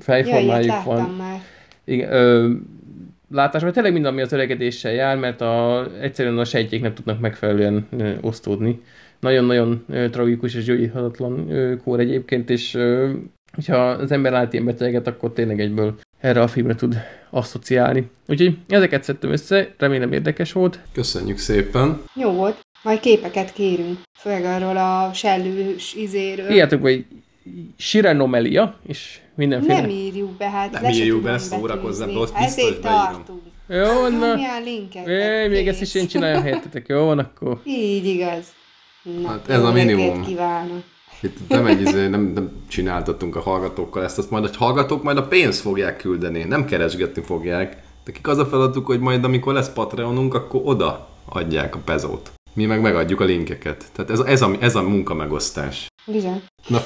fejformájuk ja, van. Már. Igen, ö, látás, mert tényleg minden, ami az öregedéssel jár, mert a, egyszerűen a sejtjék nem tudnak megfelelően ö, osztódni. Nagyon-nagyon ö, tragikus és gyógyíthatatlan kór egyébként, és ö, hogyha az ember lát ilyen beteget, akkor tényleg egyből erre a filmre tud asszociálni. Úgyhogy ezeket szedtem össze, remélem érdekes volt. Köszönjük szépen! Jó volt. Majd képeket kérünk, főleg arról a sellős izéről. Írjátok, hogy Sirenomelia, és mindenféle... Nem írjuk be, hát Nem írjuk be, szórakozzam, rossz, biztos Ezért tartunk. Jó, na. É, még ezt is én csináljam helyettetek. Jó van, akkor. Így igaz. Na, Hát ez a minimum. Kívánok. Itt nem, egy, izé, nem, nem csináltatunk a hallgatókkal ezt, azt majd a hallgatók majd a pénzt fogják küldeni, nem keresgetni fogják. Nekik az a feladatuk, hogy majd amikor lesz Patreonunk, akkor oda adják a pezót. Mi meg megadjuk a linkeket. Tehát ez, ez, a, ez a munka megosztás. Bizony. Na,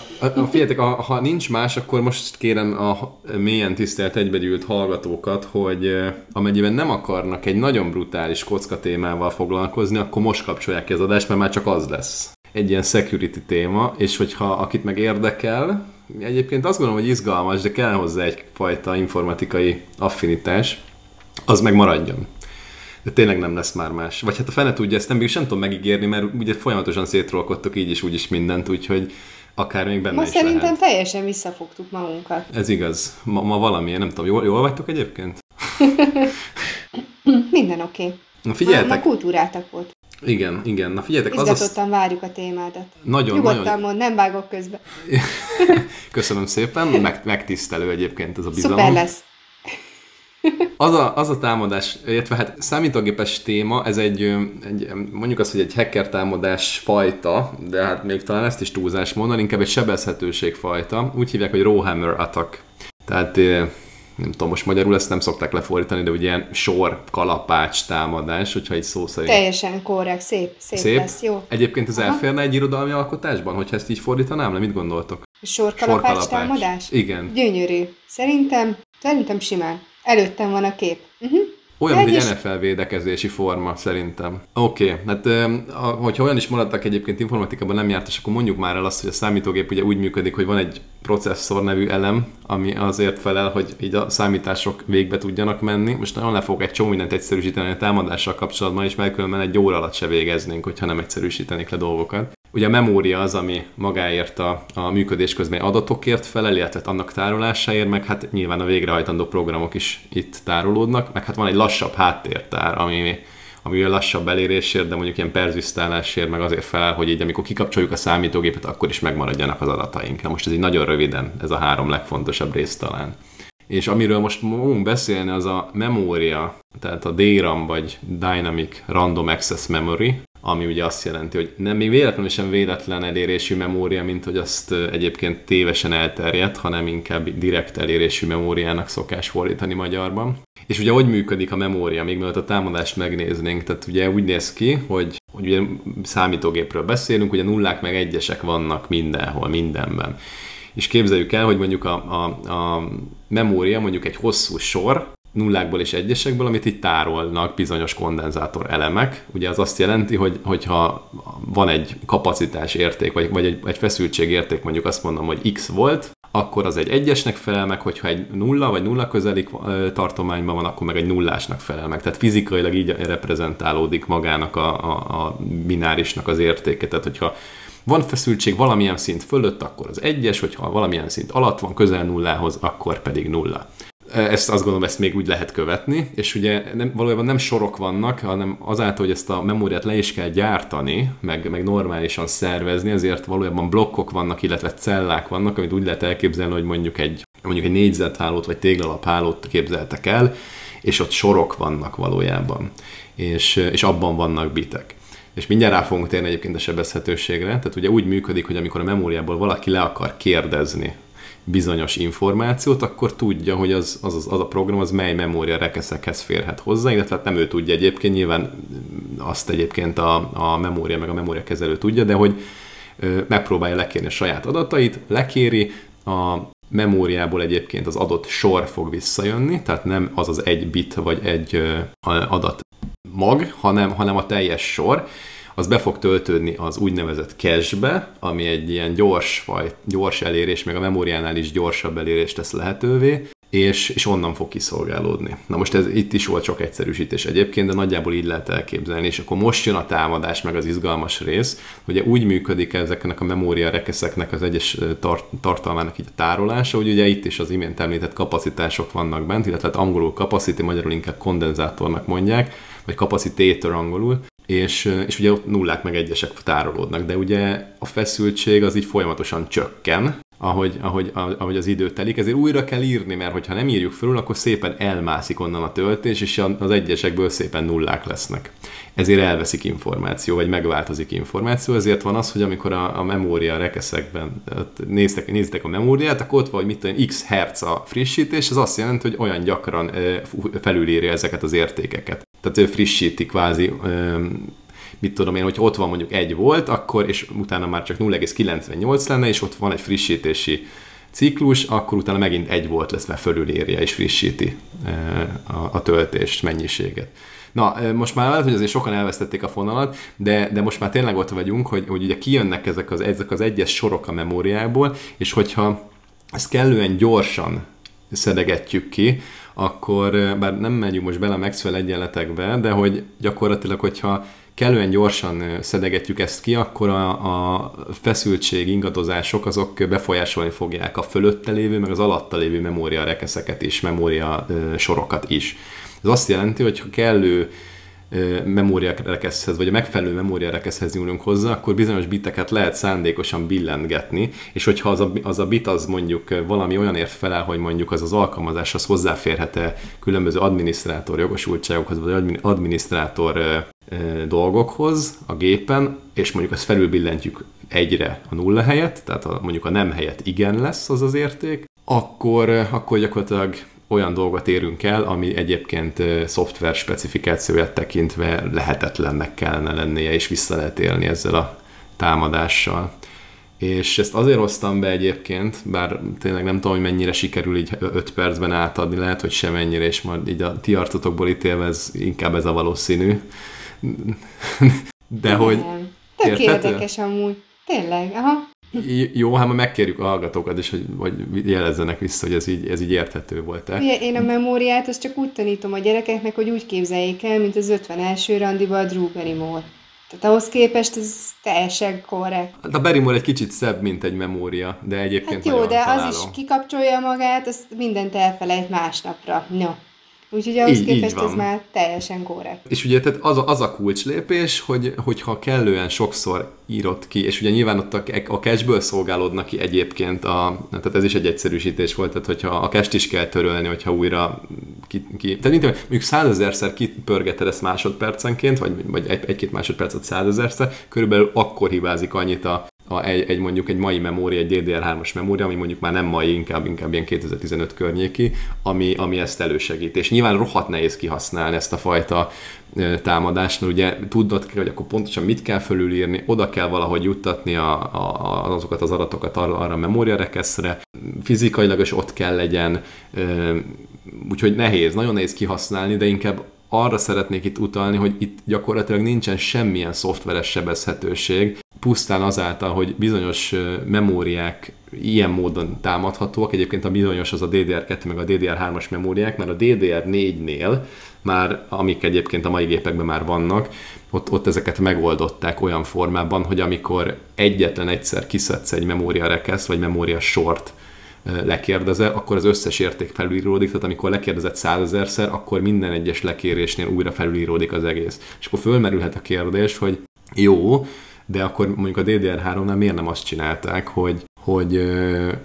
figyeljetek, ha nincs más, akkor most kérem a mélyen tisztelt egybegyűlt hallgatókat, hogy amennyiben nem akarnak egy nagyon brutális kocka témával foglalkozni, akkor most kapcsolják ki az adást, mert már csak az lesz. Egy ilyen security téma, és hogyha akit meg érdekel, egyébként azt gondolom, hogy izgalmas, de kell hozzá egyfajta informatikai affinitás, az meg maradjon. De tényleg nem lesz már más. Vagy hát a fene tudja, ezt nem, nem tudom megígérni, mert ugye folyamatosan szétrolkodtok így is, úgy is mindent, úgyhogy akár még benne Ma is szerintem lehet. teljesen visszafogtuk magunkat. Ez igaz. Ma, ma valamilyen, nem tudom, jól, jól vagytok egyébként? (laughs) Minden oké. Okay. Na Ma, ma figyeljetek, kultúrátak volt. igen, igen, na figyeljetek, az az... Izgatottan várjuk a témádat. Nagyon, Nyugodtan nagyon... mond, nem vágok közbe. (laughs) Köszönöm szépen, meg, megtisztelő egyébként ez a bizalom. Szuper lesz. Az a, az a támadás, illetve hát számítógépes téma, ez egy, egy, mondjuk azt, hogy egy hacker támadás fajta, de hát még talán ezt is túlzás mondani, inkább egy sebezhetőség fajta. Úgy hívják, hogy Rowhammer attack. Tehát nem tudom, most magyarul ezt nem szokták lefordítani, de ugye ilyen sor kalapács támadás, hogyha egy szó szerint. Teljesen korrekt, szép, szép, Szép. lesz, jó. Egyébként ez Aha. elférne egy irodalmi alkotásban, hogyha ezt így fordítanám le? Mit gondoltok? Sorkalapács támadás? Igen. Gyönyörű. Szerintem, szerintem simán. Előttem van a kép. Uh-huh. Olyan, mint egy is- NFL védekezési forma, szerintem. Oké, okay. hát hogyha olyan is maradtak egyébként informatikában nem jártas, akkor mondjuk már el azt, hogy a számítógép ugye úgy működik, hogy van egy processzor nevű elem, ami azért felel, hogy így a számítások végbe tudjanak menni. Most nagyon le fogok egy csomó mindent egyszerűsíteni a támadással kapcsolatban is, mert különben egy óra alatt se végeznénk, hogyha nem egyszerűsítenék le dolgokat. Ugye a memória az, ami magáért a, a működés közben adatokért felel, illetve annak tárolásáért, meg hát nyilván a végrehajtandó programok is itt tárolódnak, meg hát van egy lassabb háttértár, ami ami a lassabb elérésért, de mondjuk ilyen perzisztálásért, meg azért felel, hogy így amikor kikapcsoljuk a számítógépet, akkor is megmaradjanak az adataink. Na most ez így nagyon röviden, ez a három legfontosabb rész talán. És amiről most fogunk beszélni, az a memória, tehát a DRAM vagy Dynamic Random Access Memory, ami ugye azt jelenti, hogy nem még véletlenül sem véletlen elérésű memória, mint hogy azt egyébként tévesen elterjedt, hanem inkább direkt elérésű memóriának szokás fordítani magyarban. És ugye hogy működik a memória, még mielőtt a támadást megnéznénk, tehát ugye úgy néz ki, hogy, hogy ugye számítógépről beszélünk, ugye nullák meg egyesek vannak mindenhol, mindenben. És képzeljük el, hogy mondjuk a, a, a memória mondjuk egy hosszú sor, nullákból és egyesekből, amit itt tárolnak bizonyos kondenzátor elemek. Ugye az azt jelenti, hogy hogyha van egy kapacitás érték, vagy, vagy egy, egy feszültség érték, mondjuk azt mondom, hogy x volt, akkor az egy egyesnek felel meg, hogyha egy nulla vagy nulla közeli tartományban van, akkor meg egy nullásnak felel meg. Tehát fizikailag így reprezentálódik magának a, a, a binárisnak az értéke. Tehát hogyha van feszültség valamilyen szint fölött, akkor az egyes, hogyha valamilyen szint alatt van, közel nullához, akkor pedig nulla. Ezt azt gondolom, ezt még úgy lehet követni, és ugye nem, valójában nem sorok vannak, hanem azáltal, hogy ezt a memóriát le is kell gyártani, meg, meg normálisan szervezni, ezért valójában blokkok vannak, illetve cellák vannak, amit úgy lehet elképzelni, hogy mondjuk egy, mondjuk egy négyzethálót vagy téglalaphálót képzeltek el, és ott sorok vannak valójában, és, és abban vannak bitek. És mindjárt rá fogunk térni egyébként a sebezhetőségre, tehát ugye úgy működik, hogy amikor a memóriából valaki le akar kérdezni bizonyos információt, akkor tudja, hogy az, az, az, a program az mely memória rekeszekhez férhet hozzá, illetve hát nem ő tudja egyébként, nyilván azt egyébként a, a memória meg a memóriakezelő tudja, de hogy ö, megpróbálja lekérni a saját adatait, lekéri, a memóriából egyébként az adott sor fog visszajönni, tehát nem az az egy bit vagy egy adat mag, hanem, hanem a teljes sor, az be fog töltődni az úgynevezett cache-be, ami egy ilyen gyors, vagy gyors elérés, még a memóriánál is gyorsabb elérést tesz lehetővé, és, és onnan fog kiszolgálódni. Na most ez itt is volt sok egyszerűsítés egyébként, de nagyjából így lehet elképzelni, és akkor most jön a támadás, meg az izgalmas rész. Ugye úgy működik ezeknek a memória rekeszeknek az egyes tar- tartalmának így a tárolása, hogy ugye itt is az imént említett kapacitások vannak bent, illetve hát angolul capacity, magyarul inkább kondenzátornak mondják, vagy capacitator angolul, és, és ugye ott nullák meg egyesek tárolódnak, de ugye a feszültség az így folyamatosan csökken, ahogy, ahogy, ahogy az idő telik, ezért újra kell írni, mert hogyha nem írjuk föl, akkor szépen elmászik onnan a töltés, és az egyesekből szépen nullák lesznek. Ezért elveszik információ, vagy megváltozik információ, ezért van az, hogy amikor a, a memória rekeszekben néztek, néztek a memóriát, akkor ott van, hogy mit tudom, x hertz a frissítés, ez azt jelenti, hogy olyan gyakran felülírja ezeket az értékeket. Tehát ő frissíti kvázi mit tudom én, hogy ott van mondjuk egy volt, akkor, és utána már csak 0,98 lenne, és ott van egy frissítési ciklus, akkor utána megint egy volt lesz, mert fölülírja és frissíti a, a töltést, mennyiséget. Na, most már lehet, hogy azért sokan elvesztették a fonalat, de, de most már tényleg ott vagyunk, hogy, hogy ugye kijönnek ezek az, ezek az egyes sorok a memóriából, és hogyha ezt kellően gyorsan szedegetjük ki, akkor bár nem megyünk most bele a Maxwell egyenletekbe, de hogy gyakorlatilag, hogyha kellően gyorsan szedegetjük ezt ki, akkor a, a feszültség, ingadozások azok befolyásolni fogják a fölötte lévő, meg az alatta lévő memória rekeszeket is, memória sorokat is. Ez azt jelenti, hogy ha kellő memóriarekeszhez, vagy a megfelelő memóriarekeszhez nyúlunk hozzá, akkor bizonyos biteket lehet szándékosan billentgetni, és hogyha az a, az a bit az mondjuk valami olyan ért felel, hogy mondjuk az az alkalmazáshoz hozzáférhet-e különböző adminisztrátor jogosultságokhoz, vagy adminisztrátor dolgokhoz a gépen, és mondjuk ezt felülbillentjük egyre a nulla helyett, tehát a, mondjuk a nem helyett igen lesz az az érték, akkor, akkor gyakorlatilag olyan dolgot érünk el, ami egyébként szoftver specifikációját tekintve lehetetlennek kellene lennie, és vissza lehet élni ezzel a támadással. És ezt azért hoztam be egyébként, bár tényleg nem tudom, hogy mennyire sikerül így 5 percben átadni, lehet, hogy semennyire, és majd így a ti arcotokból ítélve ez inkább ez a valószínű. De hogy... Tök érdekes amúgy. Tényleg, aha. Jó, hát majd megkérjük a hallgatókat is, hogy vagy jelezzenek vissza, hogy ez így, ez így érthető volt-e. Én a memóriát azt csak úgy tanítom a gyerekeknek, hogy úgy képzeljék el, mint az 51. randiba a Drew Barrymore. Tehát ahhoz képest ez teljesen korrekt. Hát a Barrymore egy kicsit szebb, mint egy memória, de egyébként Hát jó, de találom. az is kikapcsolja magát, azt mindent elfelejt másnapra. No. Úgyhogy ahhoz így, képest így ez már teljesen korrekt. És ugye tehát az, a, az a kulcslépés, hogy, hogyha kellően sokszor írott ki, és ugye nyilván ott a, a cache-ből szolgálódnak ki egyébként, a, tehát ez is egy egyszerűsítés volt, tehát hogyha a cache is kell törölni, hogyha újra ki, ki tehát mint, mondjuk százezerszer kipörgeted ezt másodpercenként, vagy, vagy egy-két másodpercet százezerszer, körülbelül akkor hibázik annyit a, a, egy, egy, mondjuk egy mai memória, egy DDR3-as memória, ami mondjuk már nem mai, inkább, inkább ilyen 2015 környéki, ami, ami ezt elősegít. És nyilván rohadt nehéz kihasználni ezt a fajta támadást, mert ugye tudnod kell, hogy akkor pontosan mit kell fölülírni, oda kell valahogy juttatni a, a, azokat az adatokat arra, arra a memóriarekeszre, fizikailag is ott kell legyen, úgyhogy nehéz, nagyon nehéz kihasználni, de inkább arra szeretnék itt utalni, hogy itt gyakorlatilag nincsen semmilyen szoftveres sebezhetőség, pusztán azáltal, hogy bizonyos memóriák ilyen módon támadhatóak, egyébként a bizonyos az a DDR2 meg a DDR3-as memóriák, mert a DDR4-nél már, amik egyébként a mai gépekben már vannak, ott, ott ezeket megoldották olyan formában, hogy amikor egyetlen egyszer kiszedsz egy memóriarekeszt, vagy memória sort lekérdezel, akkor az összes érték felülíródik, tehát amikor lekérdezett százezerszer, akkor minden egyes lekérésnél újra felülíródik az egész. És akkor fölmerülhet a kérdés, hogy jó, de akkor mondjuk a DDR3-nál miért nem azt csinálták, hogy hogy,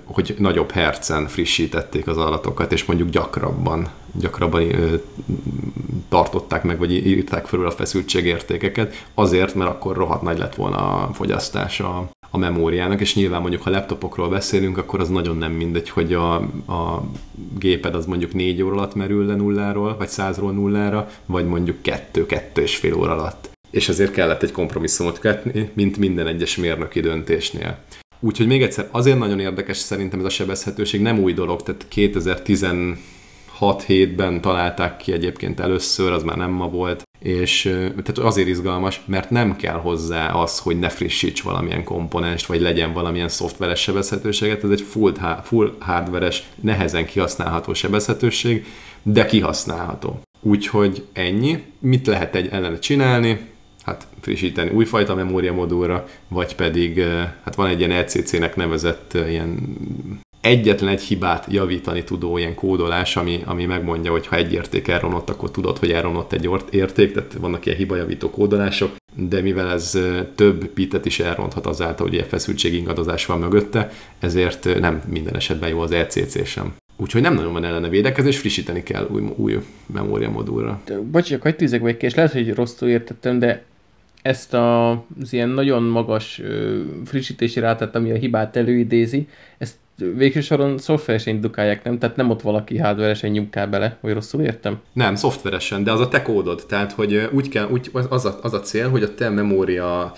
hogy nagyobb hercen frissítették az adatokat, és mondjuk gyakrabban, gyakrabban tartották meg, vagy írták felül a feszültségértékeket, azért, mert akkor rohadt nagy lett volna a fogyasztása a memóriának, és nyilván mondjuk ha laptopokról beszélünk, akkor az nagyon nem mindegy, hogy a, a géped az mondjuk négy óra alatt merül le nulláról, vagy százról nullára, vagy mondjuk kettő, kettő és fél óra alatt. És ezért kellett egy kompromisszumot kötni, mint minden egyes mérnöki döntésnél. Úgyhogy még egyszer, azért nagyon érdekes szerintem ez a sebezhetőség, nem új dolog, tehát 2016 7-ben találták ki egyébként először, az már nem ma volt, és tehát azért izgalmas, mert nem kell hozzá az, hogy ne frissíts valamilyen komponenst, vagy legyen valamilyen szoftveres sebezhetőséget, ez egy full, full hardveres, nehezen kihasználható sebezhetőség, de kihasználható. Úgyhogy ennyi. Mit lehet egy ellene csinálni? Hát frissíteni újfajta memóriamodulra, vagy pedig hát van egy ilyen LCC-nek nevezett ilyen egyetlen egy hibát javítani tudó ilyen kódolás, ami, ami megmondja, hogy ha egy érték elronott, akkor tudod, hogy elronott egy érték, tehát vannak ilyen hibajavító kódolások, de mivel ez több bitet is elronthat azáltal, hogy ilyen feszültségingadozás van mögötte, ezért nem minden esetben jó az ECC sem. Úgyhogy nem nagyon van ellene védekezés, frissíteni kell új, új memória modulra. Bocsi, hogy tűzek vagy és lehet, hogy rosszul értettem, de ezt a, az ilyen nagyon magas frissítési rátát, ami a hibát előidézi, ezt végső soron szoftveresen indukálják, nem? Tehát nem ott valaki hardveresen nyugkál bele, hogy rosszul értem? Nem, szoftveresen, de az a te kódod. Tehát, hogy úgy kell, úgy, az, a, az a cél, hogy a te memória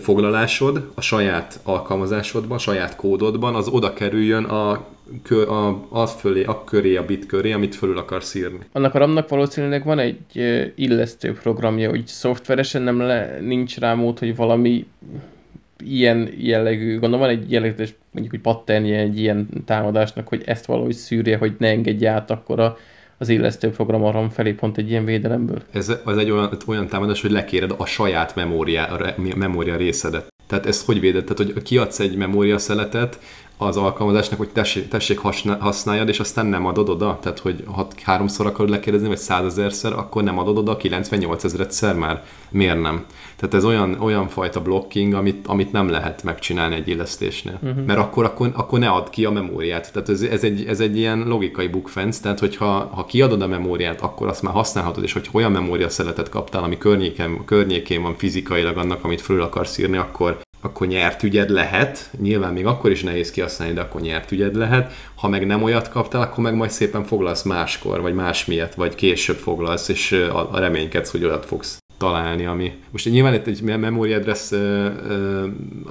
foglalásod a saját alkalmazásodban, a saját kódodban, az oda kerüljön a, a, az fölé, a köré, a bit köré, amit fölül akarsz írni. Annak a RAM-nak valószínűleg van egy illesztő programja, hogy szoftveresen nem le, nincs rá mód, hogy valami ilyen jellegű, gondolom van egy jellegzetes mondjuk, hogy patternje egy ilyen támadásnak, hogy ezt valahogy szűrje, hogy ne engedje át akkor a, az illesztő program a RAM felé pont egy ilyen védelemből. Ez az egy olyan, olyan támadás, hogy lekéred a saját memória, a memória részedet. Tehát ezt hogy véded? Tehát, hogy kiadsz egy memória szeletet, az alkalmazásnak, hogy tessék, tessék használjad, és aztán nem adod oda? Tehát, hogy ha háromszor akarod lekérdezni, vagy százezerszer, akkor nem adod oda 98 ezeredszer már? Miért nem? Tehát ez olyan, olyan fajta blocking, amit, amit nem lehet megcsinálni egy illesztésnél. Uh-huh. Mert akkor, akkor, akkor ne add ki a memóriát. Tehát ez, ez, egy, ez egy ilyen logikai bookfence, tehát hogyha ha kiadod a memóriát, akkor azt már használhatod, és hogy olyan memória szeletet kaptál, ami környéken, környékén van fizikailag annak, amit föl akarsz írni, akkor akkor nyert ügyed lehet, nyilván még akkor is nehéz kihasználni, de akkor nyert ügyed lehet. Ha meg nem olyat kaptál, akkor meg majd szépen foglalsz máskor, vagy más miatt, vagy később foglalsz, és a, a reménykedsz, hogy olyat fogsz találni, ami... Most nyilván itt egy memory address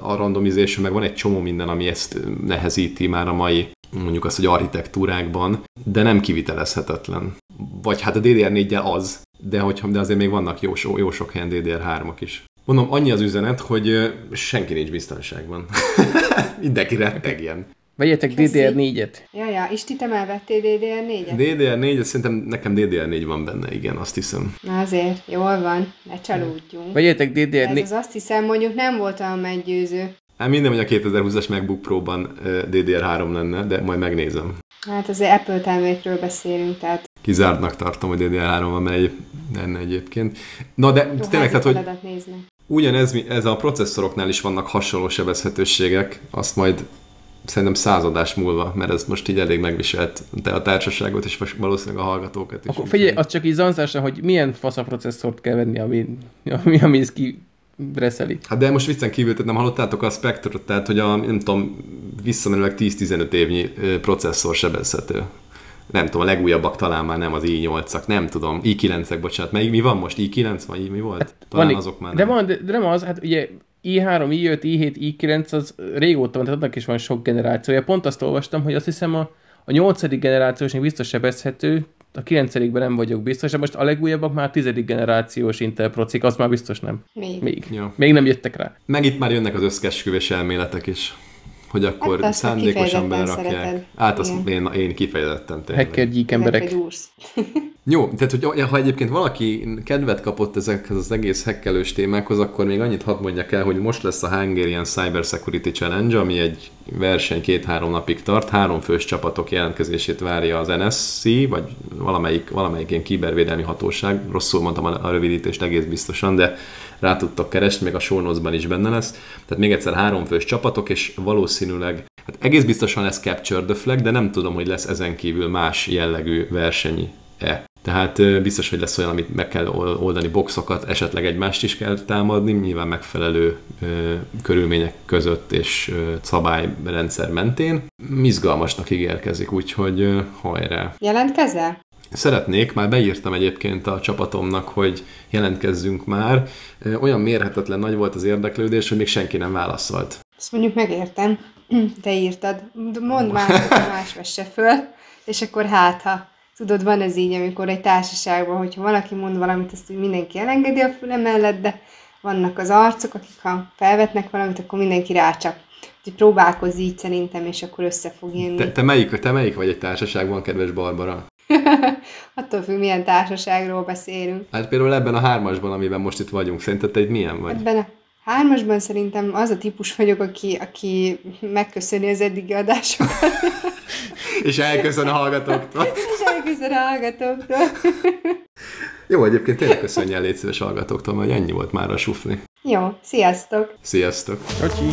a randomization, meg van egy csomó minden, ami ezt nehezíti már a mai mondjuk azt, hogy architektúrákban, de nem kivitelezhetetlen. Vagy hát a DDR4-jel az, de, hogyha, de azért még vannak jó, jó sok helyen DDR3-ak is. Mondom, annyi az üzenet, hogy senki nincs biztonságban. (laughs) Mindenki rettegjen. Vegyetek DDR4-et. Ja, ja, és ti te vettél DDR4-et? DDR4, szerintem nekem DDR4 van benne, igen, azt hiszem. Na azért, jól van, ne csalódjunk. Vegyetek DDR4. Ez az azt hiszem, mondjuk nem volt olyan meggyőző. Hát minden, hogy a 2020-as MacBook Pro-ban DDR3 lenne, de majd megnézem. Hát azért Apple termékről beszélünk, tehát... Kizártnak tartom, hogy DDR3 van megy lenne egyébként. Na de tényleg, tehát, hogy nézni. Ugyanez ez a processzoroknál is vannak hasonló sebezhetőségek, azt majd szerintem századás múlva, mert ez most így elég megviselt te a társaságot, és valószínűleg a hallgatókat is. Akkor figyelj, az csak így zanzásan, hogy milyen fasz a processzort kell venni, ami, ami, ami ez ki breszeli. Hát de most viccen kívül, tehát nem hallottátok a Spectre-ot, tehát hogy a, nem tudom, visszamenőleg 10-15 évnyi processzor sebezhető nem tudom, a legújabbak talán már nem az i8-ak, nem tudom, i9-ek, bocsánat, melyik mi van most, i9 vagy mi volt? Hát talán van, azok már de nem. van, de, de nem az, hát ugye i3, i5, i7, i9 az régóta van, tehát annak is van sok generációja. Pont azt olvastam, hogy azt hiszem a, a 8. generációs még biztos sebezhető, a 9 nem vagyok biztos, de most a legújabbak már 10. generációs Intel procik, az már biztos nem. Még. Még, ja. Még nem jöttek rá. Meg itt már jönnek az összkesküvés elméletek is hogy akkor hát szándékosan belerakják. Hát azt én, én kifejezetten tényleg. Hacker gyík emberek. (laughs) Jó, tehát hogy ha egyébként valaki kedvet kapott ezekhez az egész hekkelős témákhoz, akkor még annyit hadd mondjak el, hogy most lesz a Hungarian Cyber Security Challenge, ami egy verseny két-három napig tart, három fős csapatok jelentkezését várja az NSC, vagy valamelyik, valamelyik ilyen kibervédelmi hatóság, rosszul mondtam a rövidítést egész biztosan, de rá tudtok keresni, még a show is benne lesz. Tehát még egyszer három fős csapatok, és valószínűleg, hát egész biztosan lesz Capture the Flag, de nem tudom, hogy lesz ezen kívül más jellegű verseny-e. Tehát biztos, hogy lesz olyan, amit meg kell oldani boxokat, esetleg egymást is kell támadni, nyilván megfelelő ö, körülmények között és ö, szabályrendszer mentén. Izgalmasnak ígérkezik, úgyhogy ö, hajrá! Jelentkezel? Szeretnék, már beírtam egyébként a csapatomnak, hogy jelentkezzünk már. Olyan mérhetetlen nagy volt az érdeklődés, hogy még senki nem válaszolt. Azt mondjuk megértem, te írtad, mondd már, más vesse föl, és akkor hát, ha tudod, van ez így, amikor egy társaságban, hogyha valaki mond valamit, azt mindenki elengedi a füle mellett, de vannak az arcok, akik ha felvetnek valamit, akkor mindenki rácsap. Úgyhogy próbálkozz így szerintem, és akkor össze fog jönni. Te, te, melyik, te melyik vagy egy társaságban, kedves Barbara? (laughs) Attól függ, milyen társaságról beszélünk. Hát például ebben a hármasban, amiben most itt vagyunk, szerinted te egy milyen vagy? Ebben a hármasban szerintem az a típus vagyok, aki, aki megköszöni az eddigi adásokat. (laughs) és elköszön a hallgatóktól. (laughs) és elköszön a hallgatóktól. Jó, egyébként tényleg köszönjél légy szíves hallgatóktól, mert ennyi volt már a sufni. Jó, sziasztok! Sziasztok! Kacsi!